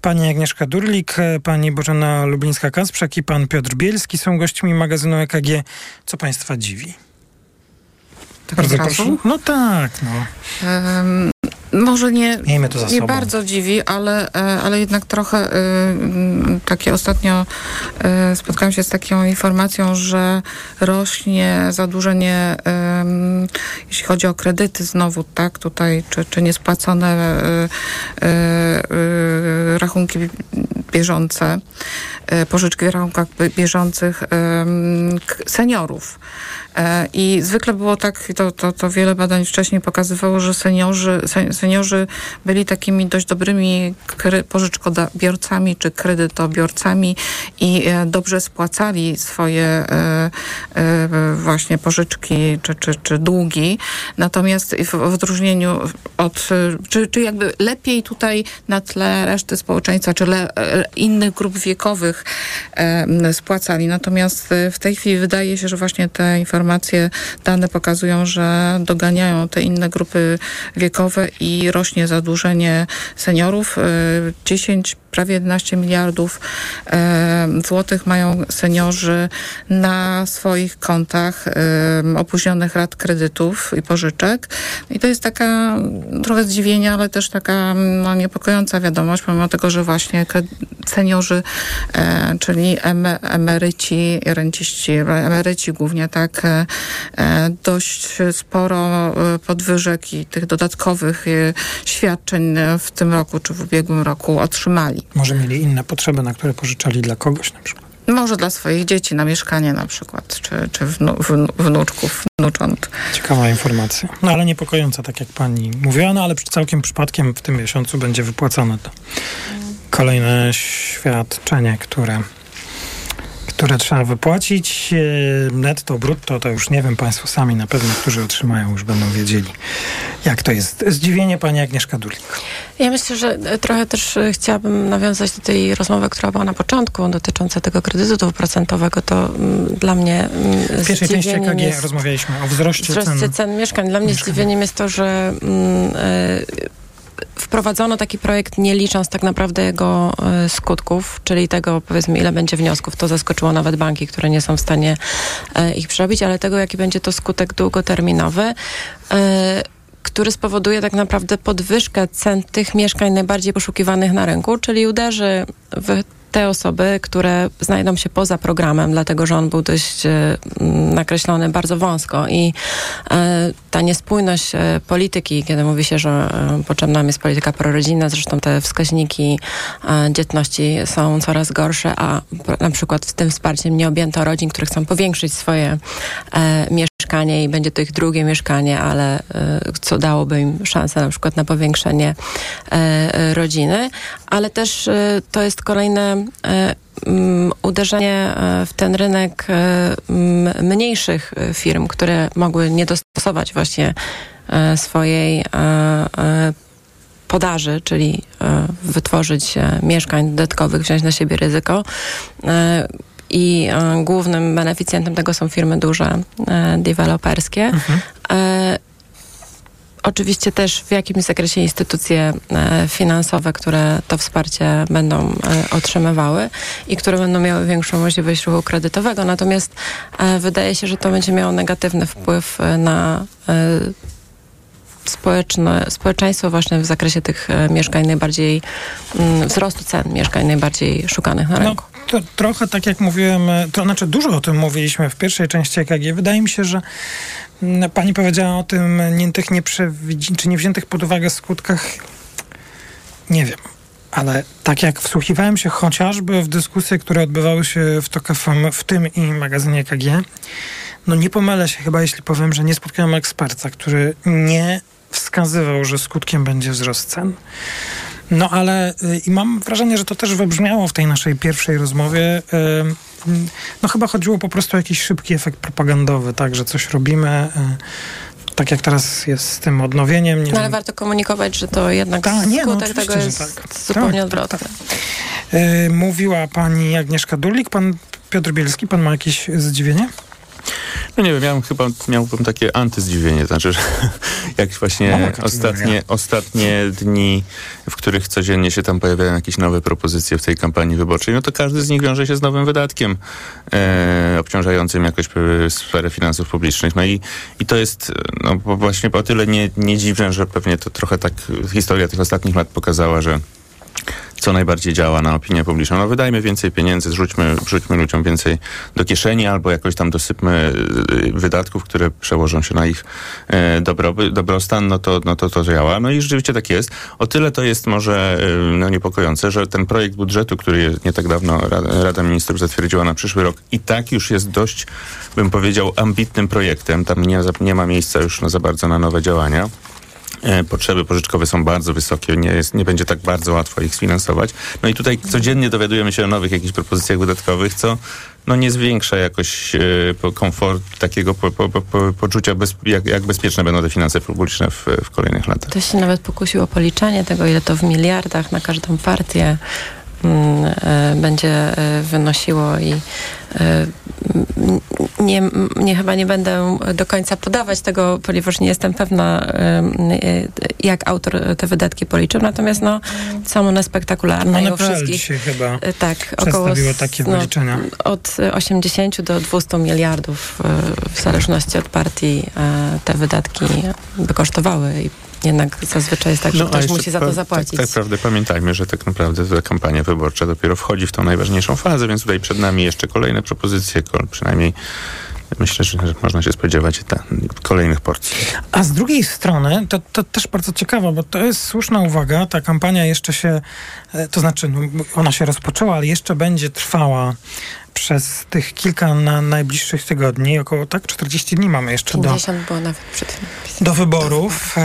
Pani Agnieszka Durlik, pani Bożena Lublińska-Kasprzak i pan Piotr Bielski są gośćmi magazynu EKG. Co państwa dziwi? Tak Bardzo proszę. No tak, no. Em, może nie, Miejmy to za nie sobą. bardzo dziwi, ale, e, ale jednak trochę e, takie ostatnio e, spotkałam się z taką informacją, że rośnie zadłużenie, jeśli chodzi o kredyty znowu, tak, tutaj, czy, czy niespłacone rachunki bieżące, pożyczki w rachunkach bie- bieżących seniorów. E, I zwykle było tak, to, to, to wiele badań wcześniej pokazywało, że seniorzy, se- seniorzy byli takimi dość dobrymi pożyczkobiorcami czy kredytobiorcami i e, dobrze spłacali swoje e, właśnie pożyczki czy, czy, czy długi. Natomiast w, odróżnieniu od, czy, czy jakby lepiej tutaj na tle reszty społeczeństwa, czy le, innych grup wiekowych spłacali. Natomiast w tej chwili wydaje się, że właśnie te informacje, dane pokazują, że doganiają te inne grupy wiekowe i rośnie zadłużenie seniorów. E, 10 prawie 11 miliardów złotych mają seniorzy na swoich kontach opóźnionych rat kredytów i pożyczek. I to jest taka trochę zdziwienie, ale też taka no, niepokojąca wiadomość, pomimo tego, że właśnie seniorzy, e, czyli em, emeryci, renciści, emeryci głównie tak, e, e, dość sporo podwyżek i tych dodatkowych świadczeń w tym roku czy w ubiegłym roku otrzymali. Może mieli inne potrzeby, na które pożyczali dla kogoś na przykład. Może dla swoich dzieci na mieszkanie na przykład, czy, czy wnu, wnu, wnuczków, wnucząt. Ciekawa informacja. No ale niepokojąca, tak jak pani mówiła, no ale całkiem przypadkiem w tym miesiącu będzie wypłacone to kolejne świadczenie, które, które trzeba wypłacić. E, netto, brutto, to już nie wiem, Państwo sami na pewno, którzy otrzymają, już będą wiedzieli, jak to jest. Zdziwienie Pani Agnieszka Dulik. Ja myślę, że trochę też chciałabym nawiązać do tej rozmowy, która była na początku, dotycząca tego kredytu dwuprocentowego. To mm, dla mnie W pierwszej części EKG jest, rozmawialiśmy o wzroście, wzroście cen. cen mieszkań. Dla mnie mieszkań. zdziwieniem jest to, że mm, wprowadzono taki projekt nie licząc tak naprawdę jego y, skutków, czyli tego powiedzmy ile będzie wniosków. To zaskoczyło nawet banki, które nie są w stanie y, ich przerobić, ale tego jaki będzie to skutek długoterminowy. Y, który spowoduje tak naprawdę podwyżkę cen tych mieszkań najbardziej poszukiwanych na rynku, czyli uderzy w te osoby, które znajdą się poza programem, dlatego że on był dość e, nakreślony bardzo wąsko. I e, ta niespójność e, polityki, kiedy mówi się, że potrzebna jest polityka prorodzinna, zresztą te wskaźniki dzietności są coraz gorsze, a na przykład tym wsparciem nie objęto rodzin, które chcą powiększyć swoje mieszkanie i będzie to ich drugie mieszkanie, ale co dałoby im szansę na przykład na powiększenie rodziny, ale też to jest kolejne mm, uderzenie e, w ten rynek e, mniejszych firm, które mogły nie dostosować właśnie swojej podaży, czyli wytworzyć mieszkań dodatkowych, wziąć na siebie ryzyko. I głównym beneficjentem tego są firmy duże, deweloperskie. Mhm. Oczywiście też w jakimś zakresie instytucje e, finansowe, które to wsparcie będą e, otrzymywały i które będą miały większą możliwość ruchu kredytowego. Natomiast e, wydaje się, że to będzie miało negatywny wpływ na społeczne, społeczeństwo właśnie w zakresie tych mieszkań najbardziej, mm, wzrostu cen mieszkań najbardziej szukanych na no, rynku. No, to trochę tak jak mówiłem, to znaczy dużo o tym mówiliśmy w pierwszej części EKG. Wydaje mi się, że no, pani powiedziała o tym nie, tych czy niewziętych pod uwagę skutkach. Nie wiem. Ale tak jak wsłuchiwałem się chociażby w dyskusje, które odbywały się w TOK w tym i magazynie KG, no nie pomylę się chyba, jeśli powiem, że nie spotkałem eksperta, który nie wskazywał, że skutkiem będzie wzrost cen. No ale y, i mam wrażenie, że to też wybrzmiało w tej naszej pierwszej rozmowie. Y, no chyba chodziło po prostu o jakiś szybki efekt propagandowy, tak, że coś robimy. Y, tak jak teraz jest z tym odnowieniem. no ale warto komunikować, że to jednak Ta, nie, no, skutek tego jest tak. zupełnie tak, odwrotny. Tak, tak. Mówiła pani Agnieszka Durlik, pan Piotr Bielski, pan ma jakieś zdziwienie? No nie wiem, ja chyba miałbym takie antyzdziwienie, znaczy, że jak właśnie no, ostatnie, ostatnie dni, w których codziennie się tam pojawiają jakieś nowe propozycje w tej kampanii wyborczej, no to każdy z nich wiąże się z nowym wydatkiem e, obciążającym jakoś sferę finansów publicznych. No i, i to jest no, właśnie o tyle nie, nie dziwne, że pewnie to trochę tak historia tych ostatnich lat pokazała, że co najbardziej działa na opinię publiczną. No wydajmy więcej pieniędzy, zrzućmy, wrzućmy ludziom więcej do kieszeni albo jakoś tam dosypmy y, wydatków, które przełożą się na ich e, dobroby, dobrostan, no to, no to to działa. No i rzeczywiście tak jest. O tyle to jest może e, no, niepokojące, że ten projekt budżetu, który nie tak dawno Rada, Rada Ministrów zatwierdziła na przyszły rok i tak już jest dość, bym powiedział, ambitnym projektem. Tam nie, nie ma miejsca już no, za bardzo na nowe działania. E, potrzeby pożyczkowe są bardzo wysokie, nie, jest, nie będzie tak bardzo łatwo ich sfinansować. No i tutaj codziennie dowiadujemy się o nowych jakichś propozycjach wydatkowych, co no nie zwiększa jakoś e, komfort takiego po, po, po, poczucia, bez, jak, jak, bezpieczne będą te finanse publiczne w, w kolejnych latach. To się nawet pokusiło policzenie tego, ile to w miliardach na każdą partię będzie e, wynosiło i e, nie, nie, chyba nie będę do końca podawać tego, ponieważ nie jestem pewna, jak autor te wydatki policzył. Natomiast no, są one spektakularne. One i u wszystkich, się chyba e, tak, około takie no, wyliczenia. Od 80 do 200 miliardów e, w zależności od partii e, te wydatki by kosztowały i jednak zazwyczaj jest tak, że no, ktoś musi za to zapłacić. Tak, tak naprawdę pamiętajmy, że tak naprawdę ta kampania wyborcza dopiero wchodzi w tą najważniejszą fazę, więc tutaj przed nami jeszcze kolejne propozycje, przynajmniej myślę, że można się spodziewać ta, kolejnych porcji. A z drugiej strony, to, to też bardzo ciekawe, bo to jest słuszna uwaga, ta kampania jeszcze się, e, to znaczy no, ona się rozpoczęła, ale jeszcze będzie trwała przez tych kilka na najbliższych tygodni, około tak 40 dni mamy jeszcze 50 do, było nawet przed do wyborów.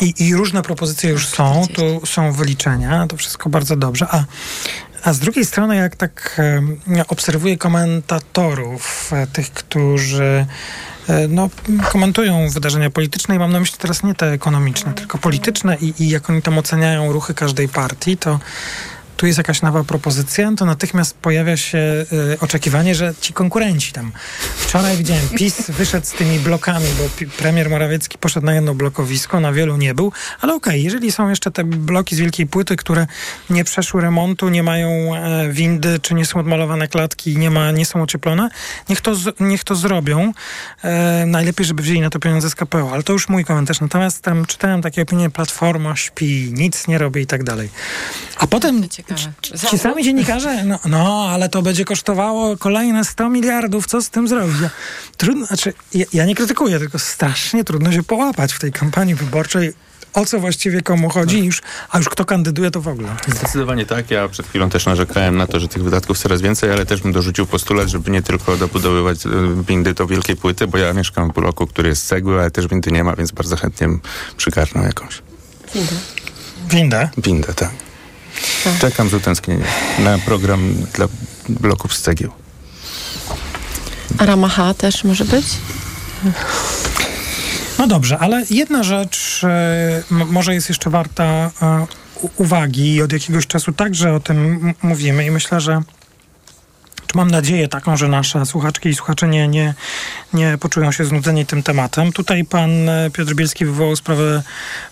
I, I, różne propozycje już są, tu są wyliczenia, to wszystko bardzo dobrze. A A z drugiej strony, jak tak obserwuję komentatorów, e, tych, którzy e, no, komentują wydarzenia polityczne i mam na myśli teraz nie te ekonomiczne, tylko polityczne i, i jak oni tam oceniają ruchy każdej partii, to tu jest jakaś nowa propozycja, to natychmiast pojawia się y, oczekiwanie, że ci konkurenci tam. Wczoraj widziałem, PiS wyszedł z tymi blokami, bo premier Morawiecki poszedł na jedno blokowisko, na wielu nie był, ale okej, okay, jeżeli są jeszcze te bloki z wielkiej płyty, które nie przeszły remontu, nie mają e, windy, czy nie są odmalowane klatki, nie, ma, nie są ocieplone, niech to, z, niech to zrobią. E, najlepiej, żeby wzięli na to pieniądze z KPO, ale to już mój komentarz. Natomiast tam czytałem takie opinie, Platforma śpi, nic nie robi i tak dalej. A potem Ci sami dziennikarze, no, no, ale to będzie kosztowało kolejne 100 miliardów, co z tym zrobić? Ja, trudno, znaczy, ja, ja nie krytykuję, tylko strasznie trudno się połapać w tej kampanii wyborczej o co właściwie komu chodzi, już, a już kto kandyduje, to w ogóle. Zdecydowanie tak. Ja przed chwilą też narzekałem na to, że tych wydatków coraz więcej, ale też bym dorzucił postulat, żeby nie tylko dobudowywać windy do wielkiej płyty, bo ja mieszkam w bloku, który jest z cegły, ale też windy nie ma, więc bardzo chętnie przygarnę jakąś. Windę. Windę? Windę, tak. Tak. Czekam z utęsknieniem na program dla bloków z cegieł. A Ramaha też może być? No dobrze, ale jedna rzecz e, może jest jeszcze warta e, uwagi i od jakiegoś czasu także o tym mówimy i myślę, że czy mam nadzieję taką, że nasze słuchaczki i słuchacze nie, nie, nie poczują się znudzeni tym tematem. Tutaj pan e, Piotr Bielski wywołał sprawę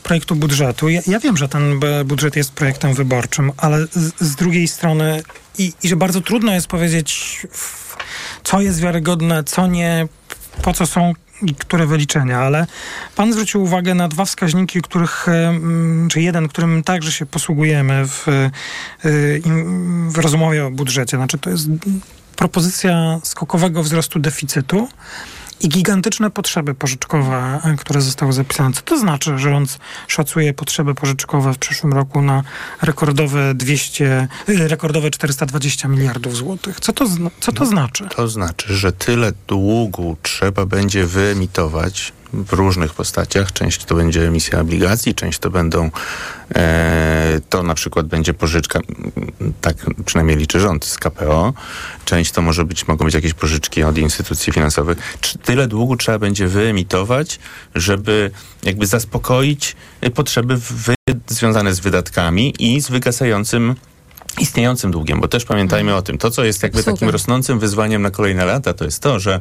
projektu budżetu. Ja, ja wiem, że ten budżet jest projektem wyborczym, ale z, z drugiej strony i, i że bardzo trudno jest powiedzieć, co jest wiarygodne, co nie, po co są i które wyliczenia, ale pan zwrócił uwagę na dwa wskaźniki, których, czy jeden, którym także się posługujemy w, e, w rozmowie o budżecie. Znaczy to jest propozycja skokowego wzrostu deficytu i gigantyczne potrzeby pożyczkowe, e, które zostały zapisane. Co to znaczy, że rząd szacuje potrzeby pożyczkowe w przyszłym roku na rekordowe 200, e, rekordowe 420 miliardów złotych? Co to, co to znaczy? To znaczy, że tyle długu trzeba będzie wyemitować w różnych postaciach. Część to będzie emisja obligacji, część to będą, e, to na przykład będzie pożyczka, tak przynajmniej liczy rząd z KPO. Część to może być, mogą być jakieś pożyczki od instytucji finansowych. Tyle długu trzeba będzie wyemitować, żeby jakby zaspokoić potrzeby związane z wydatkami i z wygasającym istniejącym długiem, bo też pamiętajmy o tym, to co jest jakby takim rosnącym wyzwaniem na kolejne lata, to jest to, że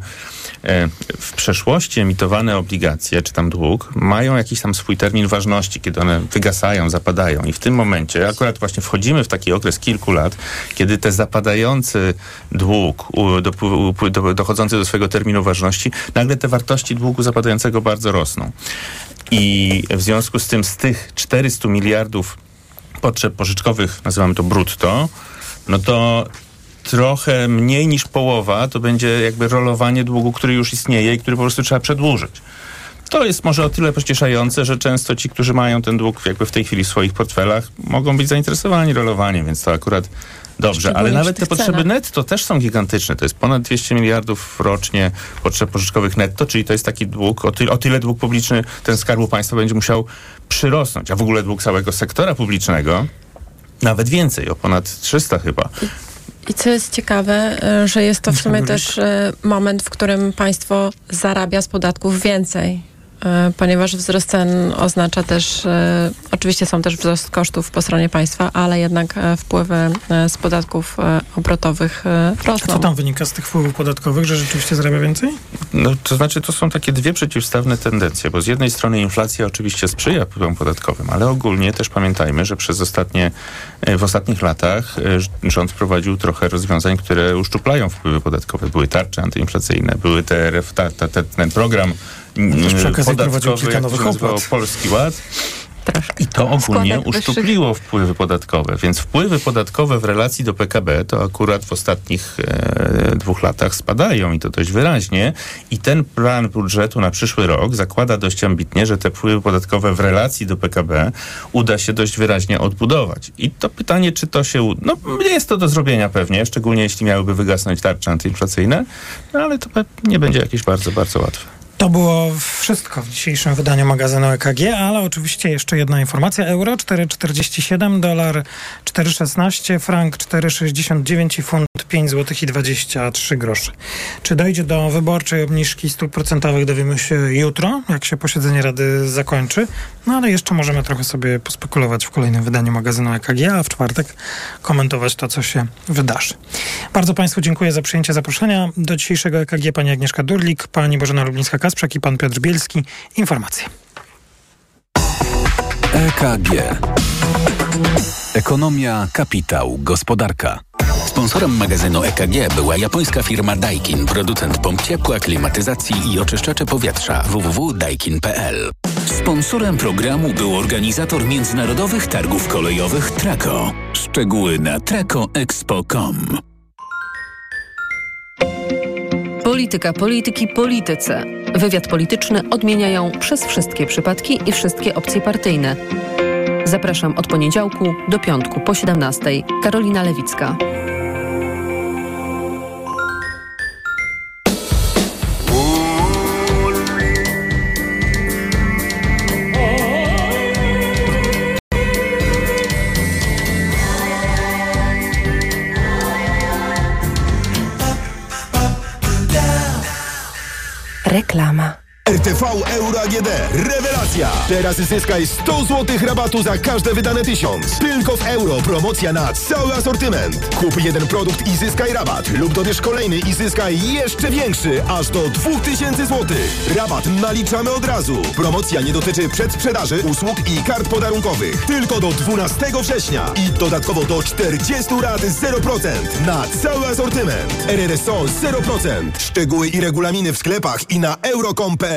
e, w przeszłości emitowane obligacje, czy tam dług, mają jakiś tam swój termin ważności, kiedy one wygasają, zapadają. I w tym momencie akurat właśnie wchodzimy w taki okres kilku lat, kiedy te zapadający dług, do, do, dochodzący do swojego terminu ważności, nagle te wartości długu zapadającego bardzo rosną. I w związku z tym z tych 400 miliardów potrzeb pożyczkowych, nazywamy to brutto, no to trochę mniej niż połowa to będzie jakby rolowanie długu, który już istnieje i który po prostu trzeba przedłużyć. To jest może o tyle pocieszające, że często ci, którzy mają ten dług jakby w tej chwili w swoich portfelach, mogą być zainteresowani rolowaniem, więc to akurat dobrze. Ale nawet te potrzeby netto też są gigantyczne. To jest ponad 200 miliardów rocznie potrzeb pożyczkowych netto, czyli to jest taki dług, o tyle, o tyle dług publiczny ten Skarbu Państwa będzie musiał przyrosnąć, a w ogóle dług całego sektora publicznego nawet więcej, o ponad 300 chyba. I co jest ciekawe, e, że jest to w sumie też e, moment, w którym państwo zarabia z podatków więcej. E, ponieważ wzrost cen oznacza też, e, oczywiście są też wzrost kosztów po stronie państwa, ale jednak e, wpływy z podatków obrotowych rosną. A co tam wynika z tych wpływów podatkowych, że rzeczywiście zarabia więcej? No, to znaczy, to są takie dwie przeciwstawne tendencje, bo z jednej strony inflacja oczywiście sprzyja wpływom podatkowym, ale ogólnie też pamiętajmy, że przez ostatnie, w ostatnich latach rząd prowadził trochę rozwiązań, które uszczuplają wpływy podatkowe. Były tarcze antyinflacyjne, były te, ta, ta, ten program przy okazji prowadził kilka nowych opłat. Polski Ład. I to ogólnie uszczupliło wpływy podatkowe, więc wpływy podatkowe w relacji do PKB to akurat w ostatnich e, dwóch latach spadają i to dość wyraźnie. I ten plan budżetu na przyszły rok zakłada dość ambitnie, że te wpływy podatkowe w relacji do PKB uda się dość wyraźnie odbudować. I to pytanie, czy to się. No, jest to do zrobienia pewnie, szczególnie jeśli miałyby wygasnąć tarcze antyinflacyjne, no ale to nie będzie jakieś bardzo, bardzo łatwe. To było wszystko w dzisiejszym wydaniu magazynu EKG, ale oczywiście jeszcze jedna informacja. Euro 4,47, dolar 4,16, frank 4,69 i funt 5 zł i 23 grosze. Czy dojdzie do wyborczej obniżki stóp procentowych dowiemy się jutro, jak się posiedzenie Rady zakończy. No ale jeszcze możemy trochę sobie pospekulować w kolejnym wydaniu magazynu EKG, a w czwartek komentować to, co się wydarzy. Bardzo Państwu dziękuję za przyjęcie zaproszenia. Do dzisiejszego EKG pani Agnieszka Durlik, pani Bożena Lublińska-Kasprzak i pan Piotr Bielski. Informacje. EKG. Ekonomia, kapitał, gospodarka. Sponsorem magazynu EKG była japońska firma Daikin, producent pomp ciepła, klimatyzacji i oczyszczacze powietrza www.daikin.pl. Sponsorem programu był organizator międzynarodowych targów kolejowych Traco. Szczegóły na tracoexpo.com. Polityka, polityki, polityce. Wywiad polityczny odmieniają przez wszystkie przypadki i wszystkie opcje partyjne. Zapraszam od poniedziałku do piątku po 17. Karolina Lewicka. Reklama. RTV Euro AGD. Rewelacja! Teraz zyskaj 100 zł rabatu za każde wydane tysiąc. Tylko w euro. Promocja na cały asortyment. Kup jeden produkt i zyskaj rabat. Lub dobierz kolejny i zyskaj jeszcze większy. Aż do 2000 zł. Rabat naliczamy od razu. Promocja nie dotyczy przedsprzedaży, usług i kart podarunkowych. Tylko do 12 września. I dodatkowo do 40 rat 0% na cały asortyment. RRSO 0%. Szczegóły i regulaminy w sklepach i na euro.com.pl